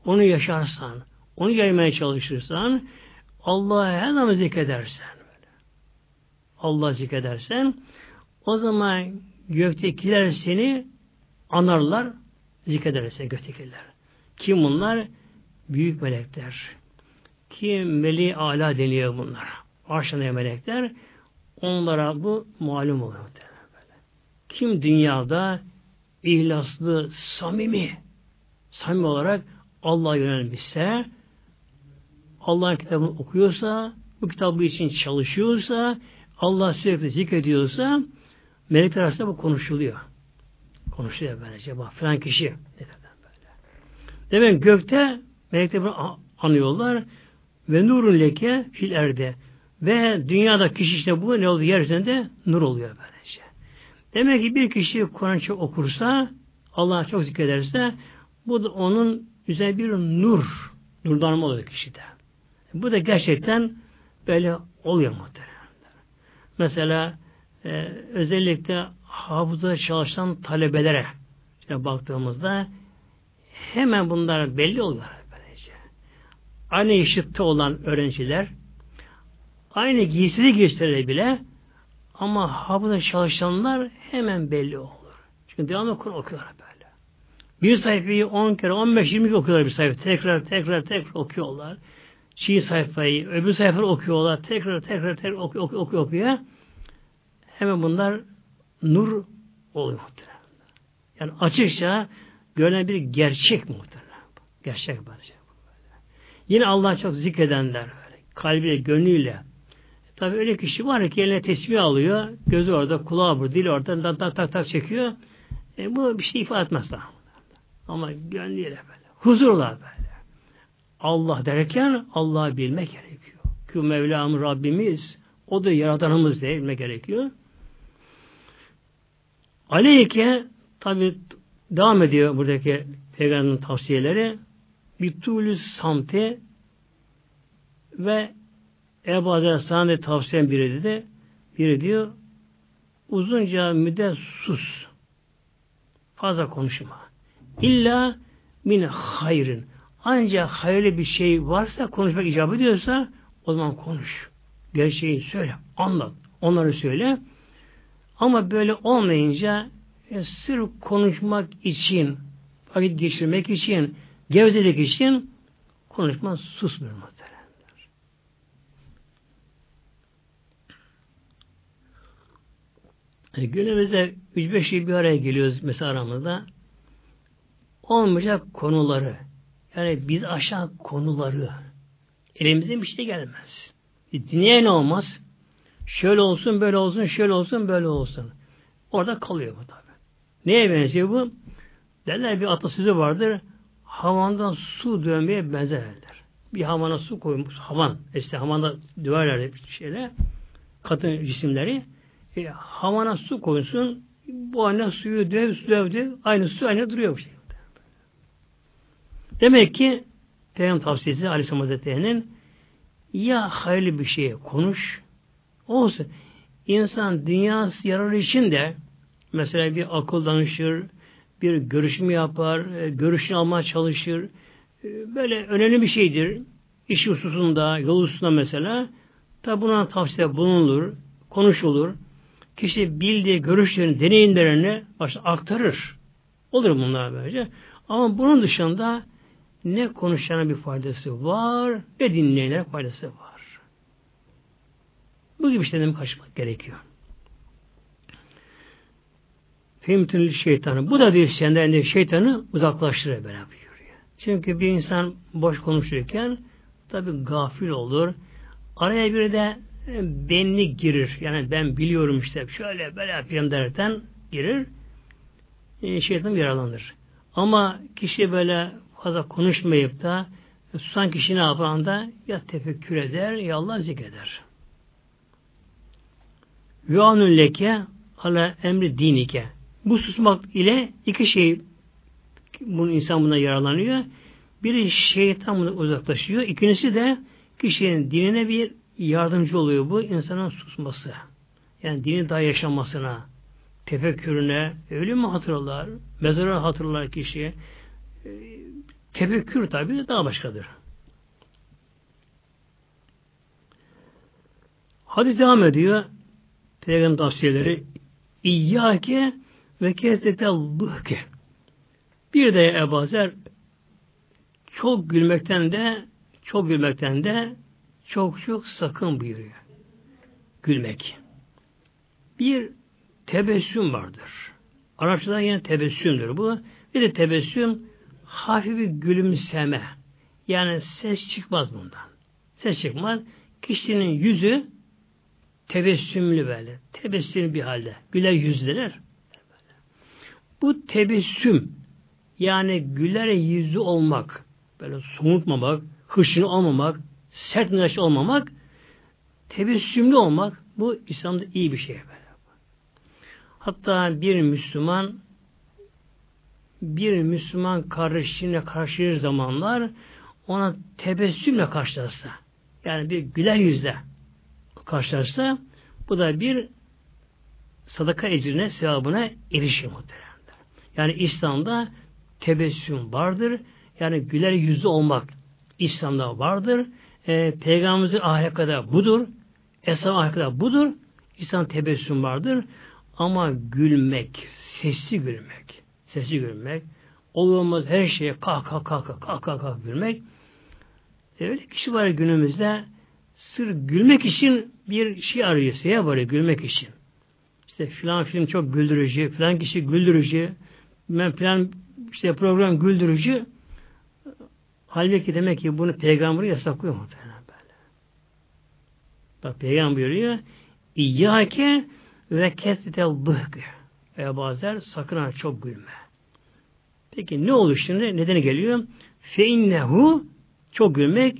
Speaker 1: onu yaşarsan, onu yaymaya çalışırsan, Allah'a her zaman zikredersen. Allah zikredersen, o zaman göktekiler seni anarlar, zikrederse göktekiler. Kim bunlar? Büyük melekler. Kim meli ala deniyor bunlara. Arşanaya melekler. Onlara bu malum oluyor. Kim dünyada ihlaslı, samimi, samimi olarak Allah'a yönelmişse, Allah'ın kitabını okuyorsa, bu kitabı için çalışıyorsa, Allah sürekli zikrediyorsa, melekler arasında bu konuşuluyor. Konuşuyor böylece. Bak filan kişi. Demek gökte melekler bunu anıyorlar. Ve nurun leke fil erde. Ve dünyada kişi işte bu ne oldu yeryüzünde nur oluyor böylece. Demek ki bir kişi Kur'an çok okursa, Allah'a çok zikrederse bu da onun üzerine bir nur, nurlanma oluyor kişide. Bu da gerçekten böyle oluyor muhtemelen. Mesela e, özellikle hafıza çalışan talebelere işte baktığımızda hemen bunlar belli oluyor. Böylece. Aynı yaşıtta olan öğrenciler aynı giysili giysileri bile ama hafıza çalışanlar hemen belli olur. Çünkü devamlı Kur'an okuyorlar. Bir sayfayı 10 kere, 15, 20 kere okuyorlar bir sayfa. Tekrar, tekrar, tekrar okuyorlar. Çiğ sayfayı, öbür sayfayı okuyorlar. Tekrar, tekrar, tekrar okuyor, okuyor, okuyor. okuyor. Hemen bunlar nur oluyor. Yani açıkça görünen bir gerçek muhtemelen. Gerçek böyle. Yine Allah çok zikredenler böyle. Kalbiyle, gönlüyle. Tabi öyle kişi var ki eline tesbih alıyor. Gözü orada, kulağı burada, dili orada, tak tak tak, tak çekiyor. E, bu bir şey ifade etmez daha. Ama gönlüyle böyle. Huzurla böyle. Allah derken Allah'ı bilmek gerekiyor. Ki Mevlam Rabbimiz, o da yaratanımız diye bilmek gerekiyor. Aleyke tabi Devam ediyor buradaki peygamberin tavsiyeleri. Bir tulü samte ve Ebu Hazretleri de tavsiyen biri dedi. Biri diyor uzunca müddet sus. Fazla konuşma. İlla min hayrın. Ancak hayırlı bir şey varsa konuşmak icap ediyorsa o zaman konuş. Gerçeği söyle, anlat. Onları söyle. Ama böyle olmayınca e, sırf konuşmak için, vakit geçirmek için, gevezelik için konuşma susmuyor muhteremler. Yani günümüzde 3-5 yıl bir araya geliyoruz mesela aramızda. Olmayacak konuları, yani biz aşağı konuları elimizden bir şey gelmez. Dinleyen olmaz. Şöyle olsun, böyle olsun, şöyle olsun, böyle olsun. Orada kalıyor bu tabi. Neye benziyor bu? Derler bir atasözü vardır. Havandan su dönmeye benzer derler. Bir havana su koymuş. Havan. işte havanda döverler şeyle. Katın cisimleri. E, havana su koysun. Bu anne suyu döv, dövdü. Aynı su aynı duruyor bu şey. Demek ki Peygamber tavsiyesi Aleyhisselam Hazretleri'nin ya hayırlı bir şey konuş olsun. İnsan dünyası yararı için de mesela bir akıl danışır, bir görüşme yapar, e, görüşünü almaya çalışır. E, böyle önemli bir şeydir. İş hususunda, yol hususunda mesela. Tabi buna tavsiye bulunur, konuşulur. Kişi bildiği görüşlerini, deneyimlerini başta aktarır. Olur bunlar böylece. Ama bunun dışında ne konuşana bir faydası var, ne dinleyene faydası var. Bu gibi şeylerden kaçmak gerekiyor. Femtünül şeytanı. Bu da bir senden şeytanı uzaklaştırır böyle buyuruyor. Çünkü bir insan boş konuşurken tabi gafil olur. Araya bir de e, benlik girir. Yani ben biliyorum işte şöyle böyle yapayım derken girir. E, şeytan yaralanır. Ama kişi böyle fazla konuşmayıp da susan kişi ne yapar da ya tefekkür eder ya Allah zikreder. Ve anun leke ala emri dinike. Bu susmak ile iki şey bunu insan buna yaralanıyor. Biri şeytan bunu uzaklaşıyor. İkincisi de kişinin dinine bir yardımcı oluyor bu insanın susması. Yani dini daha yaşamasına, tefekkürüne, ölümü hatırlar, mezarı hatırlar kişi. Tefekkür tabi daha başkadır. Hadis devam ediyor. Peygamber tavsiyeleri İyyâke ve kesrete lıhke. Bir de Ebu Zer çok gülmekten de çok gülmekten de çok çok sakın buyuruyor. Gülmek. Bir tebessüm vardır. Arapçada yine tebessümdür bu. Bir de tebessüm hafif bir gülümseme. Yani ses çıkmaz bundan. Ses çıkmaz. Kişinin yüzü tebessümlü böyle. Tebessümlü bir halde. Güler yüzler. Bu tebessüm yani güler yüzü olmak, böyle somutmamak, hışını olmamak, sert ninaş olmamak, tebessümlü olmak bu İslam'da iyi bir şey. Böyle. Hatta bir Müslüman bir Müslüman kardeşine karşı zamanlar ona tebessümle karşılarsa yani bir güler yüzle karşılarsa bu da bir sadaka ecrine, sevabına erişir muhtemelen. Yani İslam'da tebessüm vardır. Yani güler yüzlü olmak İslam'da vardır. E, Peygamberimizin ahlakı budur. Eshab ahlakı budur. İslam tebessüm vardır. Ama gülmek, sesli gülmek, sesli gülmek, olmaz her şeye kah kah kah kah kah kah, kah gülmek. E, öyle kişi var günümüzde sır gülmek için bir şey arıyor, sebep arıyor gülmek için. İşte filan film çok güldürücü, filan kişi güldürücü, ben plan işte program güldürücü halbuki demek ki bunu peygamberi yasaklıyor muhtemelen böyle. Bak peygamber buyuruyor İyyâke ve kesretel bıhkı. Veya bazen sakın ha çok gülme. Peki ne olur şimdi? Nedeni geliyor? Fe innehu çok gülmek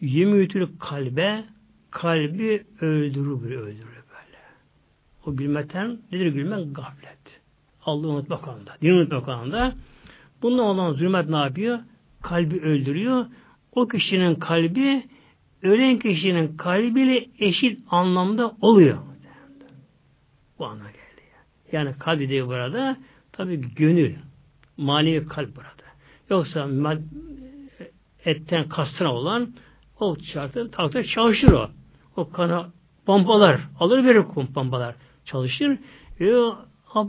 Speaker 1: yemütül kalbe kalbi öldürür öldürür böyle. O gülmekten nedir gülmek? Gaflet. Allah'ı unutmak anında. Dini unutmak anında. Bununla olan zulmet ne yapıyor? Kalbi öldürüyor. O kişinin kalbi ölen kişinin kalbiyle eşit anlamda oluyor. Bu anlamda geldi. Yani kalbi diyor burada tabi gönül, manevi kalp burada. Yoksa etten kastına olan o şartı takdir çalışır o. o kanı pompalar, alır verir pompalar, çalışır. E,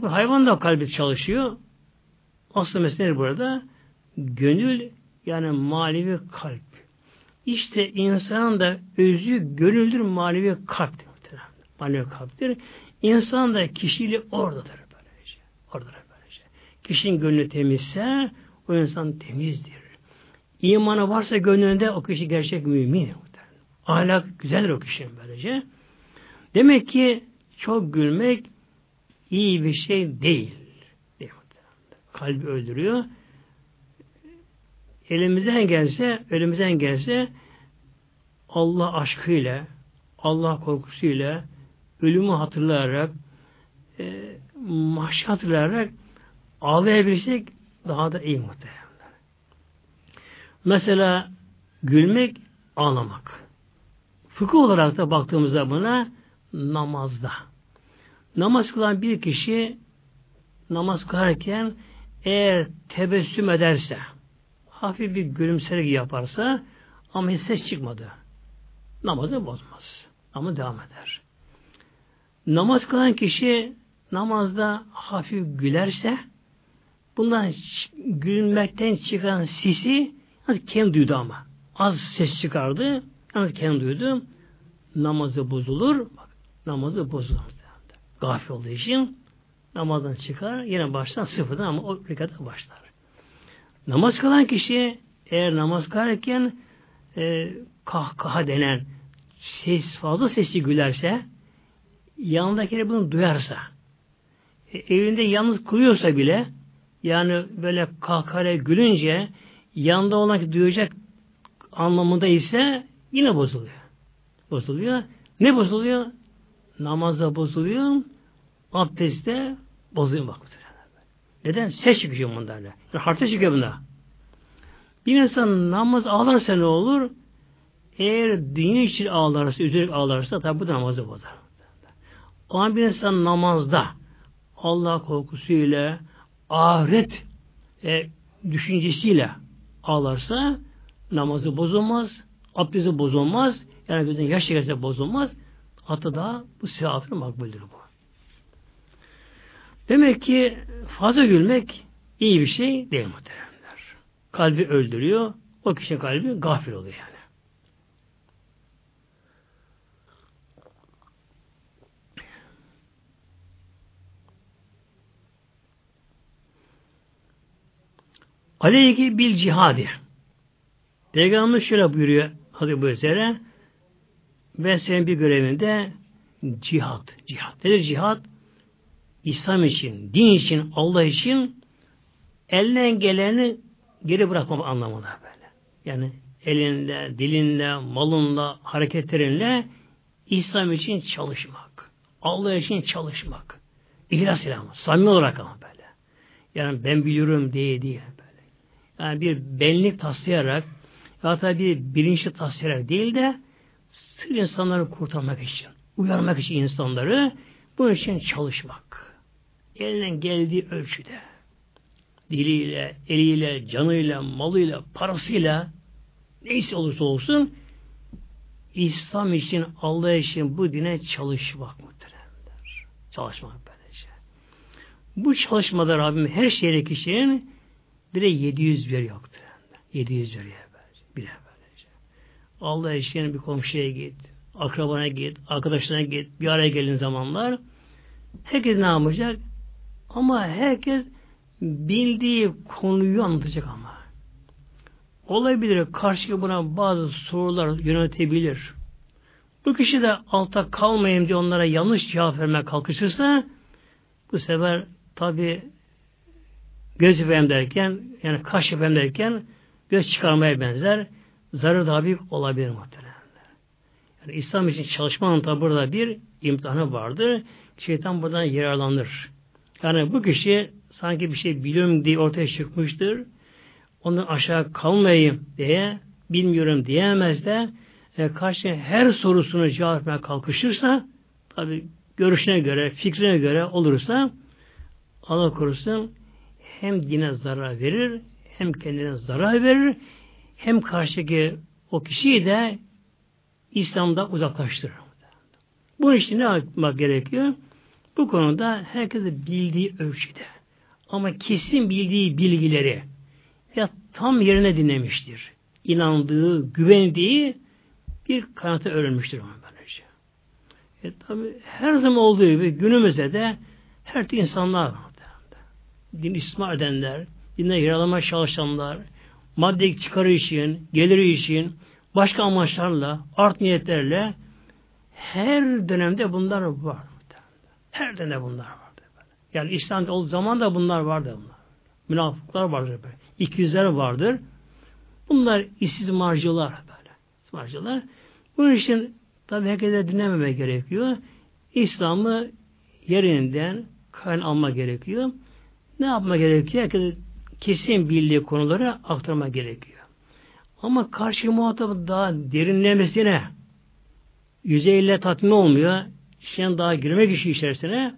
Speaker 1: hayvan da kalbi çalışıyor. Aslı mesele burada gönül yani manevi kalp. İşte insanın da özü gönüldür manevi kalptir. Manevi kalptir. İnsan da kişiliği oradadır böylece. Oradadır. Kişinin gönlü temizse o insan temizdir. İmanı varsa gönlünde o kişi gerçek mümin. Ahlak güzeldir o kişinin böylece. Demek ki çok gülmek iyi bir şey değil. Kalbi öldürüyor. Elimizden gelse, elimizden gelse Allah aşkıyla, Allah korkusuyla, ölümü hatırlayarak, e, mahşer hatırlayarak ağlayabilsek daha da iyi muhtemelen. Mesela gülmek, ağlamak. Fıkıh olarak da baktığımızda buna namazda. Namaz kılan bir kişi namaz kılarken eğer tebessüm ederse, hafif bir gülümserek yaparsa ama hiç ses çıkmadı. Namazı bozmaz. Ama devam eder. Namaz kılan kişi namazda hafif gülerse bundan gülmekten çıkan sisi kendi duydu ama. Az ses çıkardı. Yalnız kendi duydu. Namazı bozulur. Bak, namazı bozulur. Gafil olduğu için namazdan çıkar. Yine baştan sıfırdan ama o rekata başlar. Namaz kılan kişi eğer namaz kılarken e, kahkaha denen ses fazla sesli gülerse yanındakileri bunu duyarsa e, evinde yalnız kılıyorsa bile yani böyle kahkahaya gülünce yanında olan ki duyacak anlamında ise yine bozuluyor. Bozuluyor. Ne bozuluyor? Namazda bozuluyor. Abdestte bozuluyor bak. Neden? Ses çıkıyor bunlarla. Yani harta çıkıyor bunda. Bir insan namaz ağlarsa ne olur? Eğer dünya için ağlarsa, üzerek ağlarsa tabi bu da namazı bozar. O an bir insan namazda Allah korkusuyla ahiret e, düşüncesiyle ağlarsa namazı bozulmaz, abdesti bozulmaz, yani gözden yaş çekerse bozulmaz. Hatta da bu sevaplı makbuldür bu. Demek ki fazla gülmek iyi bir şey değil muhteremler. Kalbi öldürüyor. O kişinin kalbi gafil oluyor yani. Aleyhi bil cihadi. Peygamber şöyle buyuruyor Hazreti Buyur'a ve senin bir görevinde cihat. Cihat. Nedir cihat? İslam için, din için, Allah için elinden geleni geri bırakmam anlamında böyle. Yani elinde, dilinde, malında, hareketlerinle İslam için çalışmak. Allah için çalışmak. İhlas ile. Samimi olarak ama böyle. Yani ben biliyorum diye değil böyle. Yani bir benlik taslayarak hatta bir bilinçli taslayarak değil de sırf insanları kurtarmak için, uyarmak için insanları bunun için çalışmak elinden geldiği ölçüde diliyle, eliyle, canıyla, malıyla, parasıyla neyse olursa olsun İslam için, Allah için bu dine çalışmak muhteremler. Çalışmak böylece. Bu çalışmada Rabbim her şeyle kişinin bir de 700 bir yoktu. 700 veriyor böylece. Bir böylece. Allah için bir komşuya git, akrabana git, arkadaşlarına git, bir araya gelin zamanlar herkes ne yapacak? Ama herkes bildiği konuyu anlatacak ama. Olabilir karşı buna bazı sorular yönetebilir. Bu kişi de alta kalmayayım diye onlara yanlış cevap vermeye kalkışırsa bu sefer tabi göz yapayım derken yani kaş yapayım derken göz çıkarmaya benzer zararı daha büyük olabilir muhtemelen. Yani İslam için çalışmanın tabi burada bir imtihanı vardır. Şeytan buradan yararlanır. Yani bu kişi sanki bir şey biliyorum diye ortaya çıkmıştır. Ondan aşağı kalmayayım diye bilmiyorum diyemez de e, karşı her sorusunu cevap vermeye kalkışırsa tabi görüşüne göre, fikrine göre olursa Allah korusun hem dine zarar verir, hem kendine zarar verir, hem karşıdaki o kişiyi de İslam'da uzaklaştırır. Bu için ne yapmak gerekiyor? Bu konuda herkese bildiği ölçüde ama kesin bildiği bilgileri ya tam yerine dinlemiştir. İnandığı, güvendiği bir kanatı öğrenmiştir onu böylece. E tabi her zaman olduğu gibi günümüzde de her insanlar. Din istismar edenler, dinle yaralama çalışanlar, madde çıkarı için, geliri için, başka amaçlarla, art niyetlerle her dönemde bunlar var. Her dönemde bunlar vardı. Yani İslam'da o zaman da bunlar vardı. Bunlar. Münafıklar vardır böyle. İkizler vardır. Bunlar istismarcılar böyle. İstismarcılar. Bunun için tabi herkese dinlememe gerekiyor. İslam'ı yerinden kayn alma gerekiyor. Ne yapma gerekiyor? Herkese kesin bildiği konuları aktarma gerekiyor. Ama karşı muhatabı daha derinlemesine yüzeyle tatmin olmuyor. Şimdi daha girmek işi içerisine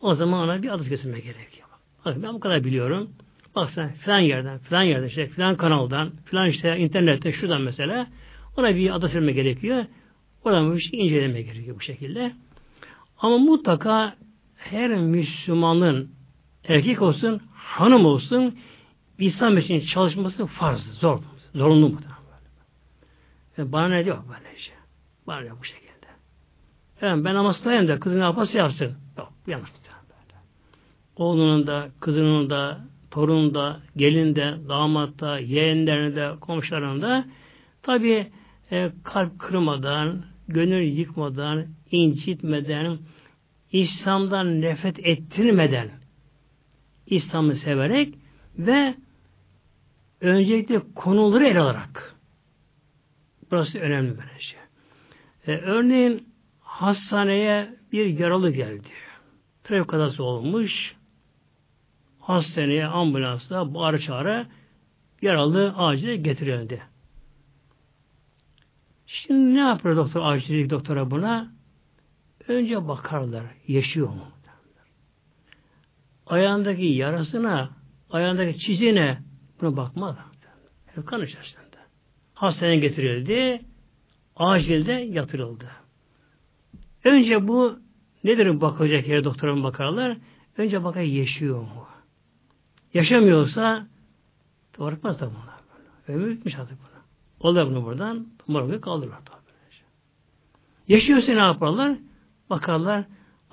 Speaker 1: o zaman ona bir adı kesilme gerekiyor. Bak, ben bu kadar biliyorum. Bak sen filan yerden, filan yerden, işte filan kanaldan, filan işte internette, şuradan mesela ona bir adı verme gerekiyor. Oradan bir şey inceleme gerekiyor bu şekilde. Ama mutlaka her Müslümanın erkek olsun, hanım olsun İslam için çalışması farz, zor, zorunlu mu? Yani bana ne diyor böyle şey. Bana ne bu şekilde. Yani ben namaztayım da kızın ne yaparsa yapsın. Yok, yanlış böyle. Oğlunun da, kızının da, torunun da, gelin de, damat da, yeğenlerinin de, komşularının da tabi e, kalp kırmadan, gönül yıkmadan, incitmeden, İslam'dan nefret ettirmeden, İslam'ı severek ve öncelikle konuları ele alarak. Burası önemli bir şey. Ee, örneğin hastaneye bir yaralı geldi. Trafik kazası olmuş. Hastaneye ambulansla bağır çağrı yaralı acile getirildi. Şimdi ne yapıyor doktor acillik doktora buna? Önce bakarlar. Yaşıyor mu? Ayağındaki yarasına, ayağındaki çizine buna bakmaz. Kan içerisinde. Hastaneye getirildi. Acilde yatırıldı. Önce bu nedir bakacak yere doktora bakarlar? Önce bakar yaşıyor mu? Yaşamıyorsa bırakmaz da bunlar. Ömür bitmiş artık bunu. Onlar bunu buradan morga kaldırırlar. Yaşıyorsa ne yaparlar? Bakarlar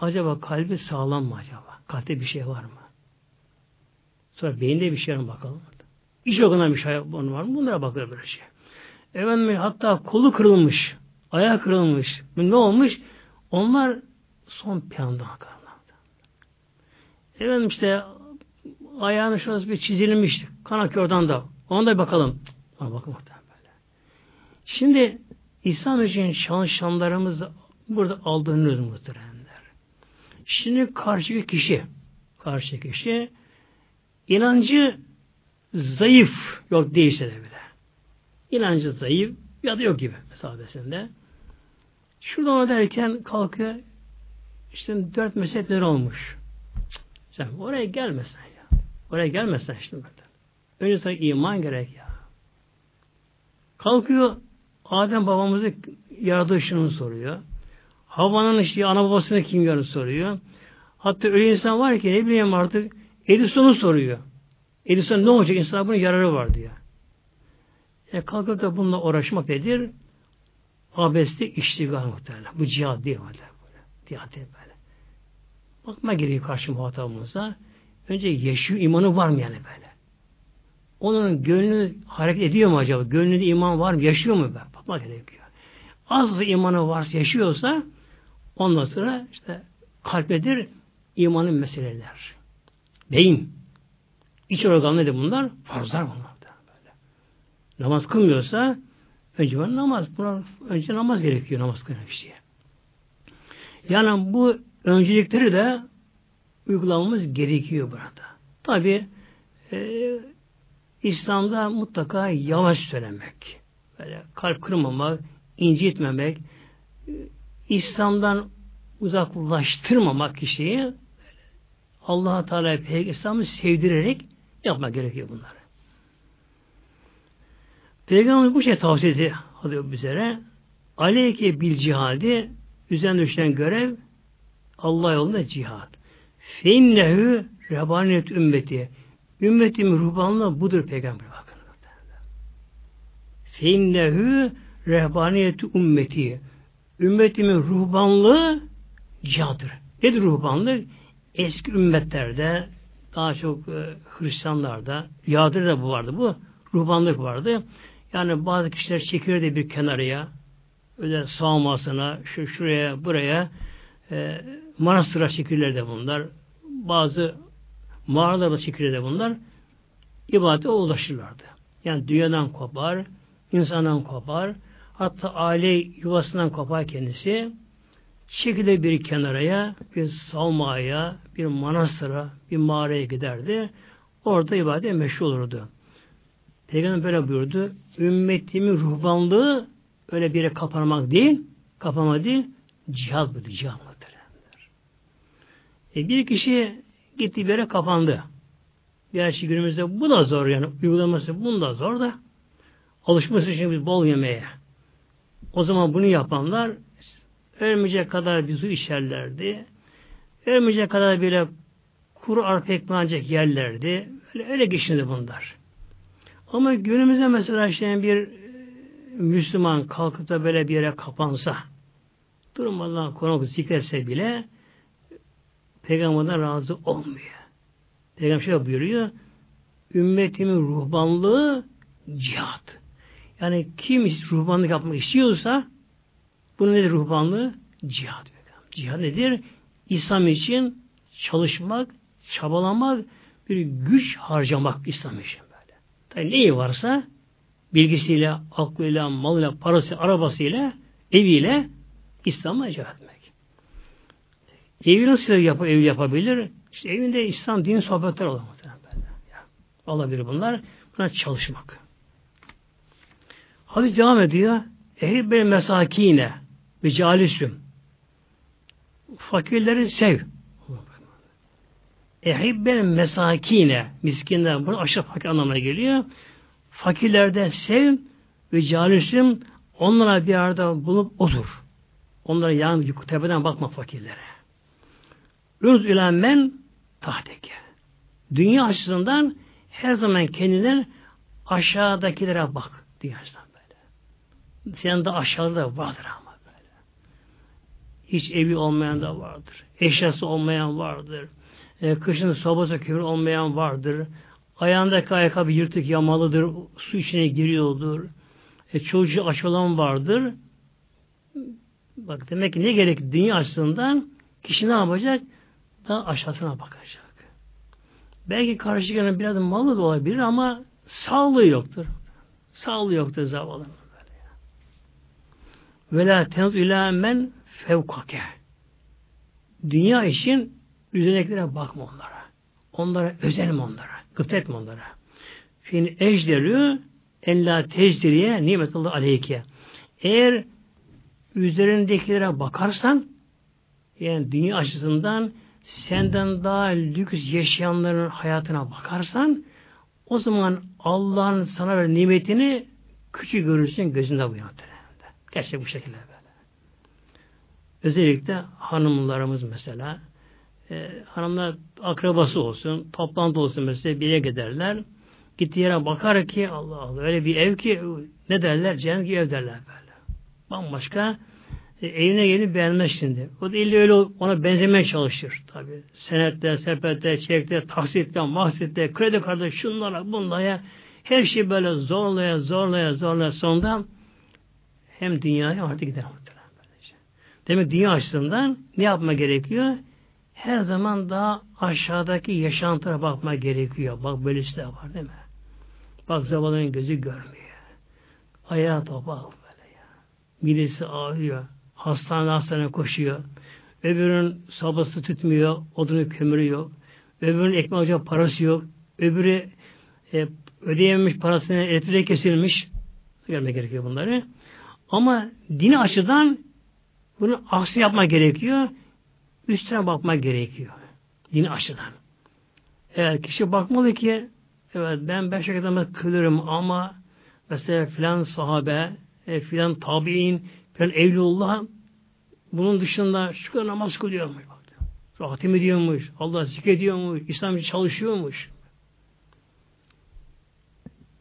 Speaker 1: acaba kalbi sağlam mı acaba? Kalpte bir şey var mı? Sonra beyinde bir şey var mı bakalım. İç organında bir şey var mı? Bunlara bakıyor böyle şey. Efendim hatta kolu kırılmış, ayağı kırılmış. Ne olmuş? Onlar son planda bakarlar. Efendim işte ayağının şurası bir çizilmişti. Kan akıyor oradan da. Ona da bakalım. Ona bakın böyle. Şimdi İslam için çalışanlarımız burada aldığınız muhteremler. Şimdi karşı kişi karşı kişi inancı zayıf yok değilse de bile. İnancı zayıf ya da yok gibi mesabesinde. Şurada ona derken kalkıyor işte dört mezhepler olmuş. Sen oraya gelmesen ya. Oraya gelmesen işte burada. Önce sana iman gerek ya. Kalkıyor Adem babamızı yaratışını soruyor. Havanın işte ana babasını kim yarı soruyor. Hatta öyle insan var ki ne bileyim artık Edison'u soruyor. Edison ne olacak? İnsan bunun yararı var diyor. E kalkıp da bununla uğraşmak nedir? Abesti iştigal muhtemelen. Bu cihad değil böyle. Cihad değil böyle. Bakma gerekiyor karşı muhatabımıza. Önce yaşıyor imanı var mı yani böyle? Onun gönlü hareket ediyor mu acaba? Gönlünde iman var mı? Yaşıyor mu? Bakma gerekiyor. Az imanı varsa yaşıyorsa ondan sonra işte kalpedir imanın meseleler. Beyin. İç organ nedir bunlar? Farzlar bunlar. Böyle. Namaz kılmıyorsa önce ben namaz. Bunlar, önce namaz gerekiyor namaz kılmak kişiye. Yani bu öncelikleri de uygulamamız gerekiyor burada. Tabi e, İslam'da mutlaka yavaş söylemek, böyle kalp kırmamak, incitmemek, e, İslam'dan uzaklaştırmamak kişiyi Allah Teala Peygamber'i sevdirerek yapmak gerekiyor bunları. Peygamber bu şey tavsiyesi alıyor bizlere. aleyke bil cihadi üzerine düşen görev Allah yolunda cihad. Feinnehu rebaniyet ümmeti. Ümmetim ruhbanlığı budur peygamber bakın. Feinnehu rehbaniyeti ümmeti. Ümmetimin ruhbanlığı cihadır. Nedir ruhbanlık? Eski ümmetlerde daha çok e, Hristiyanlarda Yahudiler de bu vardı. Bu ruhbanlık vardı. Yani bazı kişiler çekirdi bir kenarıya öyle sağmasına şu şuraya buraya e, manastıra çekirler de bunlar. Bazı mağaralarda çekirler de bunlar. ibadete ulaşırlardı. Yani dünyadan kopar, insandan kopar, hatta aile yuvasından kopar kendisi çekilir bir kenaraya, bir salmaya, bir manastıra, bir mağaraya giderdi. Orada ibadet meşhur olurdu. Peygamber böyle buyurdu. Ümmetimin ruhbanlığı öyle bir yere kapanmak değil, kapanma değil, cihad bu, cihad muhteremler. E bir kişi gitti bir yere kapandı. Gerçi günümüzde bu da zor yani uygulaması bunu da zor da alışması için biz bol yemeye. O zaman bunu yapanlar ölmeyecek kadar bir su içerlerdi. Ölmeyecek kadar bile kuru arpa ekmeği yerlerdi. Öyle, öyle geçindi bunlar. Ama günümüzde mesela işte bir e, Müslüman kalkıp da böyle bir yere kapansa durmadan konu zikretse bile Peygamberden razı olmuyor. Peygamber şöyle buyuruyor ümmetimin ruhbanlığı cihat. Yani kim ruhbanlık yapmak istiyorsa bunun nedir ruhbanlığı? Cihad. Cihad nedir? İslam için çalışmak, çabalamak, bir güç harcamak İslam için böyle. Tabi neyi varsa bilgisiyle, aklıyla, malıyla, parası, arabasıyla, eviyle İslam'a cihad etmek. Evi nasıl yap ev yapabilir? İşte evinde İslam din sohbetler olur. Olabilir bunlar. Buna çalışmak. Hadis devam ediyor. Ehibbe mesakine ve calisüm. Fakirleri sev. Ehibbe mesakine miskinler. Bu aşağı fakir anlamına geliyor. Fakirlerde sev ve calisüm onlara bir arada bulup otur. Onlara yan tepeden bakma fakirlere. Ürz ülen men tahteke. Dünya açısından her zaman kendinden aşağıdakilere bak. Dünya açısından. Senin de aşağıda vardır ama böyle. Hiç evi olmayan da vardır. Eşyası olmayan vardır. E, kışın sobası kömür olmayan vardır. Ayağındaki ayakkabı yırtık yamalıdır. Su içine giriyordur. E, çocuğu aç olan vardır. Bak demek ki ne gerek dünya açısından kişi ne yapacak? Daha aşağısına bakacak. Belki karşı gelen biraz malı da olabilir ama sağlığı yoktur. Sağlığı yoktur zavallı. Ve la tenut ila men fevkake. Dünya için üzerindekilere bakma onlara. Onlara özenme onlara. Gıpta etme onlara. Fin ejderü en la tecdiriye nimetullah aleyke. Eğer üzerindekilere bakarsan yani dünya açısından senden daha lüks yaşayanların hayatına bakarsan o zaman Allah'ın sana ver nimetini küçük görürsün gözünde bu yöntemde. Gerçek bu şekilde böyle. Özellikle hanımlarımız mesela e, hanımlar akrabası olsun, toplantı olsun mesela bir yere giderler. Gittiği yere bakar ki Allah Allah öyle bir ev ki ne derler? Cennet ev derler böyle. Bambaşka e, evine gelip beğenmez şimdi. O da illa öyle ona benzemeye çalışır. Tabi. Senetler, sepetler, çekler, taksitler, mahsitler, kredi kartı, şunlara, bunlara her şey böyle zorlaya, zorlaya, zorlaya sonunda hem dünyaya artık gider. Demek dünya açısından ne yapma gerekiyor? Her zaman daha aşağıdaki yaşantılara bakma gerekiyor. Bak böylesi de var değil mi? Bak zavallının gözü görmüyor. Ayağı topal böyle ya. Midesi ağrıyor. Hastane hastane koşuyor. Öbürünün sabası tutmuyor, odunu kömürü yok. Öbürünün ekmek alacak parası yok. Öbürü e, ödeyememiş parasını elektriğe kesilmiş. Görmek gerekiyor bunları. Ama dini açıdan bunu aksi yapma gerekiyor. Üstüne bakma gerekiyor. Dini açıdan. Eğer kişi bakmalı ki evet ben beş vakit namaz kılırım ama mesela filan sahabe, e, filan tabi'in Yani Evlullah bunun dışında şu kadar namaz kılıyormuş. Rahatim ediyormuş. Allah zikrediyormuş. İslam için çalışıyormuş.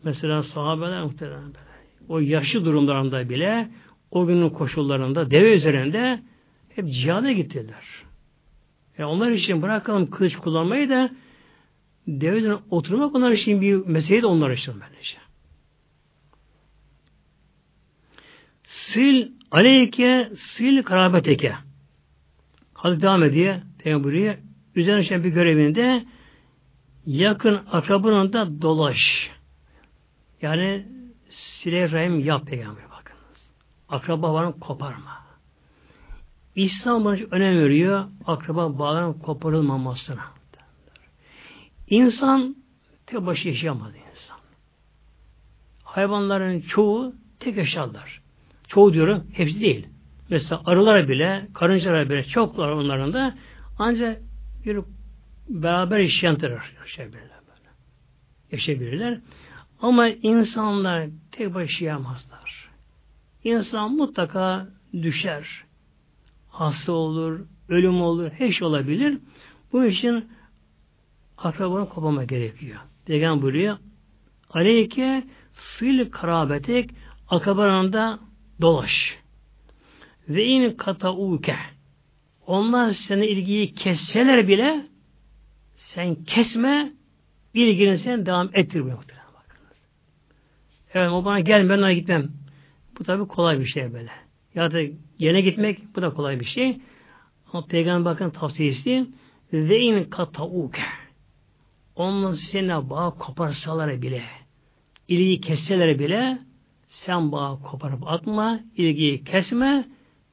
Speaker 1: Mesela sahabeler muhtemelen o yaşlı durumlarında bile o günün koşullarında deve üzerinde hep cihada gittiler. E onlar için bırakalım kılıç kullanmayı da deve üzerine oturmak onlar için bir mesele de onlar için böylece. Sil aleyke sil karabeteke. Hadi devam ediyor. Peygamber buyuruyor. Üzerine düşen bir görevinde yakın akrabanın da dolaş. Yani sile rahim yap peygamber bakınız. Akraba bağını koparma. İslam buna önem veriyor. Akraba bağının koparılmamasına. İnsan tek başı yaşayamaz insan. Hayvanların çoğu tek yaşarlar. Çoğu diyorum, hepsi değil. Mesela arılar bile, karıncalar bile çoklar onların da ancak bir beraber yaşayan yaşayabilirler. Yaşayabilirler. Ama insanlar tek başına yaşayamazlar. İnsan mutlaka düşer. Hasta olur, ölüm olur, her şey olabilir. Bu için akrabanın kopama gerekiyor. Peygamber buyuruyor. Aleyke sil karabetek akrabanında dolaş. Ve in katauke onlar sana ilgiyi kesseler bile sen kesme ilgini sen devam ettir. Evet o bana gel ben ona gitmem. Bu tabi kolay bir şey böyle. Ya da yine gitmek bu da kolay bir şey. Ama Peygamber bakın tavsiyesi ve in katauke onlar seni bağ koparsalar bile ilgiyi kesseler bile sen bağ koparıp atma, ilgiyi kesme,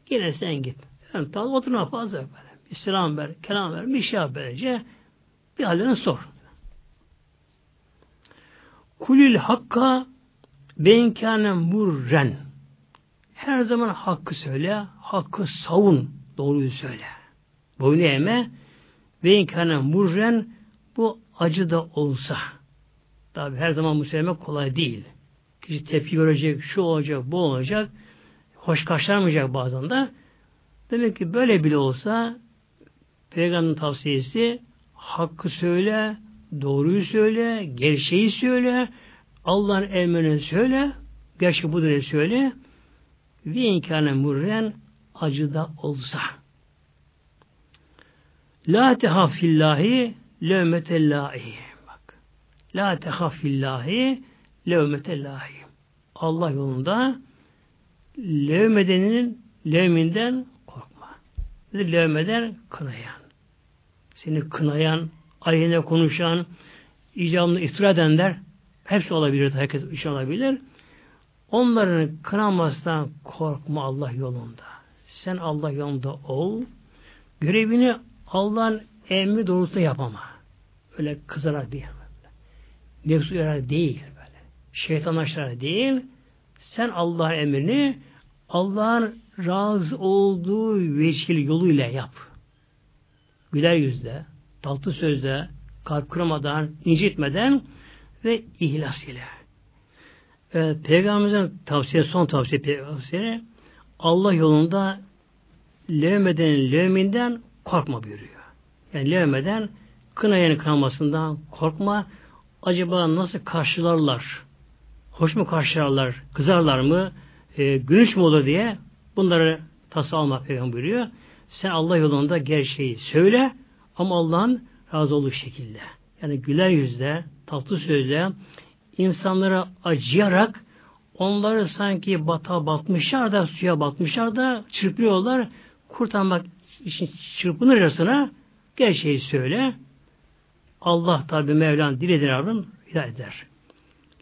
Speaker 1: yine sen git. Yani tamam oturma fazla böyle. Bir selam ver, kelam ver, bir şey böylece. Bir halini sor. Kulül hakka benkâne murren. Her zaman hakkı söyle, hakkı savun, doğruyu söyle. Boynu eğme, benkâne murren bu acı da olsa. Tabi her zaman bu söylemek kolay değil. Kişi tepki görecek, şu olacak, bu olacak. Hoş karşılanmayacak bazen de. Demek ki böyle bile olsa Peygamber'in tavsiyesi hakkı söyle, doğruyu söyle, gerçeği söyle, Allah'ın emrini söyle, gerçek budur söyle ve inkâne murren acıda olsa. La tehaffillahi levmetellahi. Bak. La tehaffillahi levmetellahi. Allah yolunda levmedenin levminden levmeden kınayan. Seni kınayan, aleyhine konuşan, icabını iftira edenler hepsi olabilir. Herkes iş olabilir. Onların kınamasından korkma Allah yolunda. Sen Allah yolunda ol. Görevini Allah'ın emri doğrultusunda yapama. Öyle kızarak değil. Nefsu yarar değil böyle. Şeytan değil. Sen Allah'ın emrini Allah'ın razı olduğu veçil yoluyla yap. Güler yüzle, tatlı sözle, kalp kırmadan, incitmeden ve ihlas ile. Ee, Peygamberimizin tavsiye, son tavsiye tavsiye Allah yolunda levmeden, levminden korkma buyuruyor. Yani levmeden kınayanın kınamasından korkma. Acaba nasıl karşılarlar? Hoş mu karşılarlar? Kızarlar mı? E, gülüş mü olur diye Bunları tası alma peygamber buyuruyor. Sen Allah yolunda gerçeği söyle ama Allah'ın razı olduğu şekilde. Yani güler yüzle, tatlı sözle insanlara acıyarak onları sanki bata batmışlar da suya batmışlar da çırpıyorlar. Kurtarmak için çırpınırcasına gerçeği söyle. Allah tabi Mevlan dilediğini alın, eder.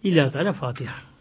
Speaker 1: İlla Teala Fatiha.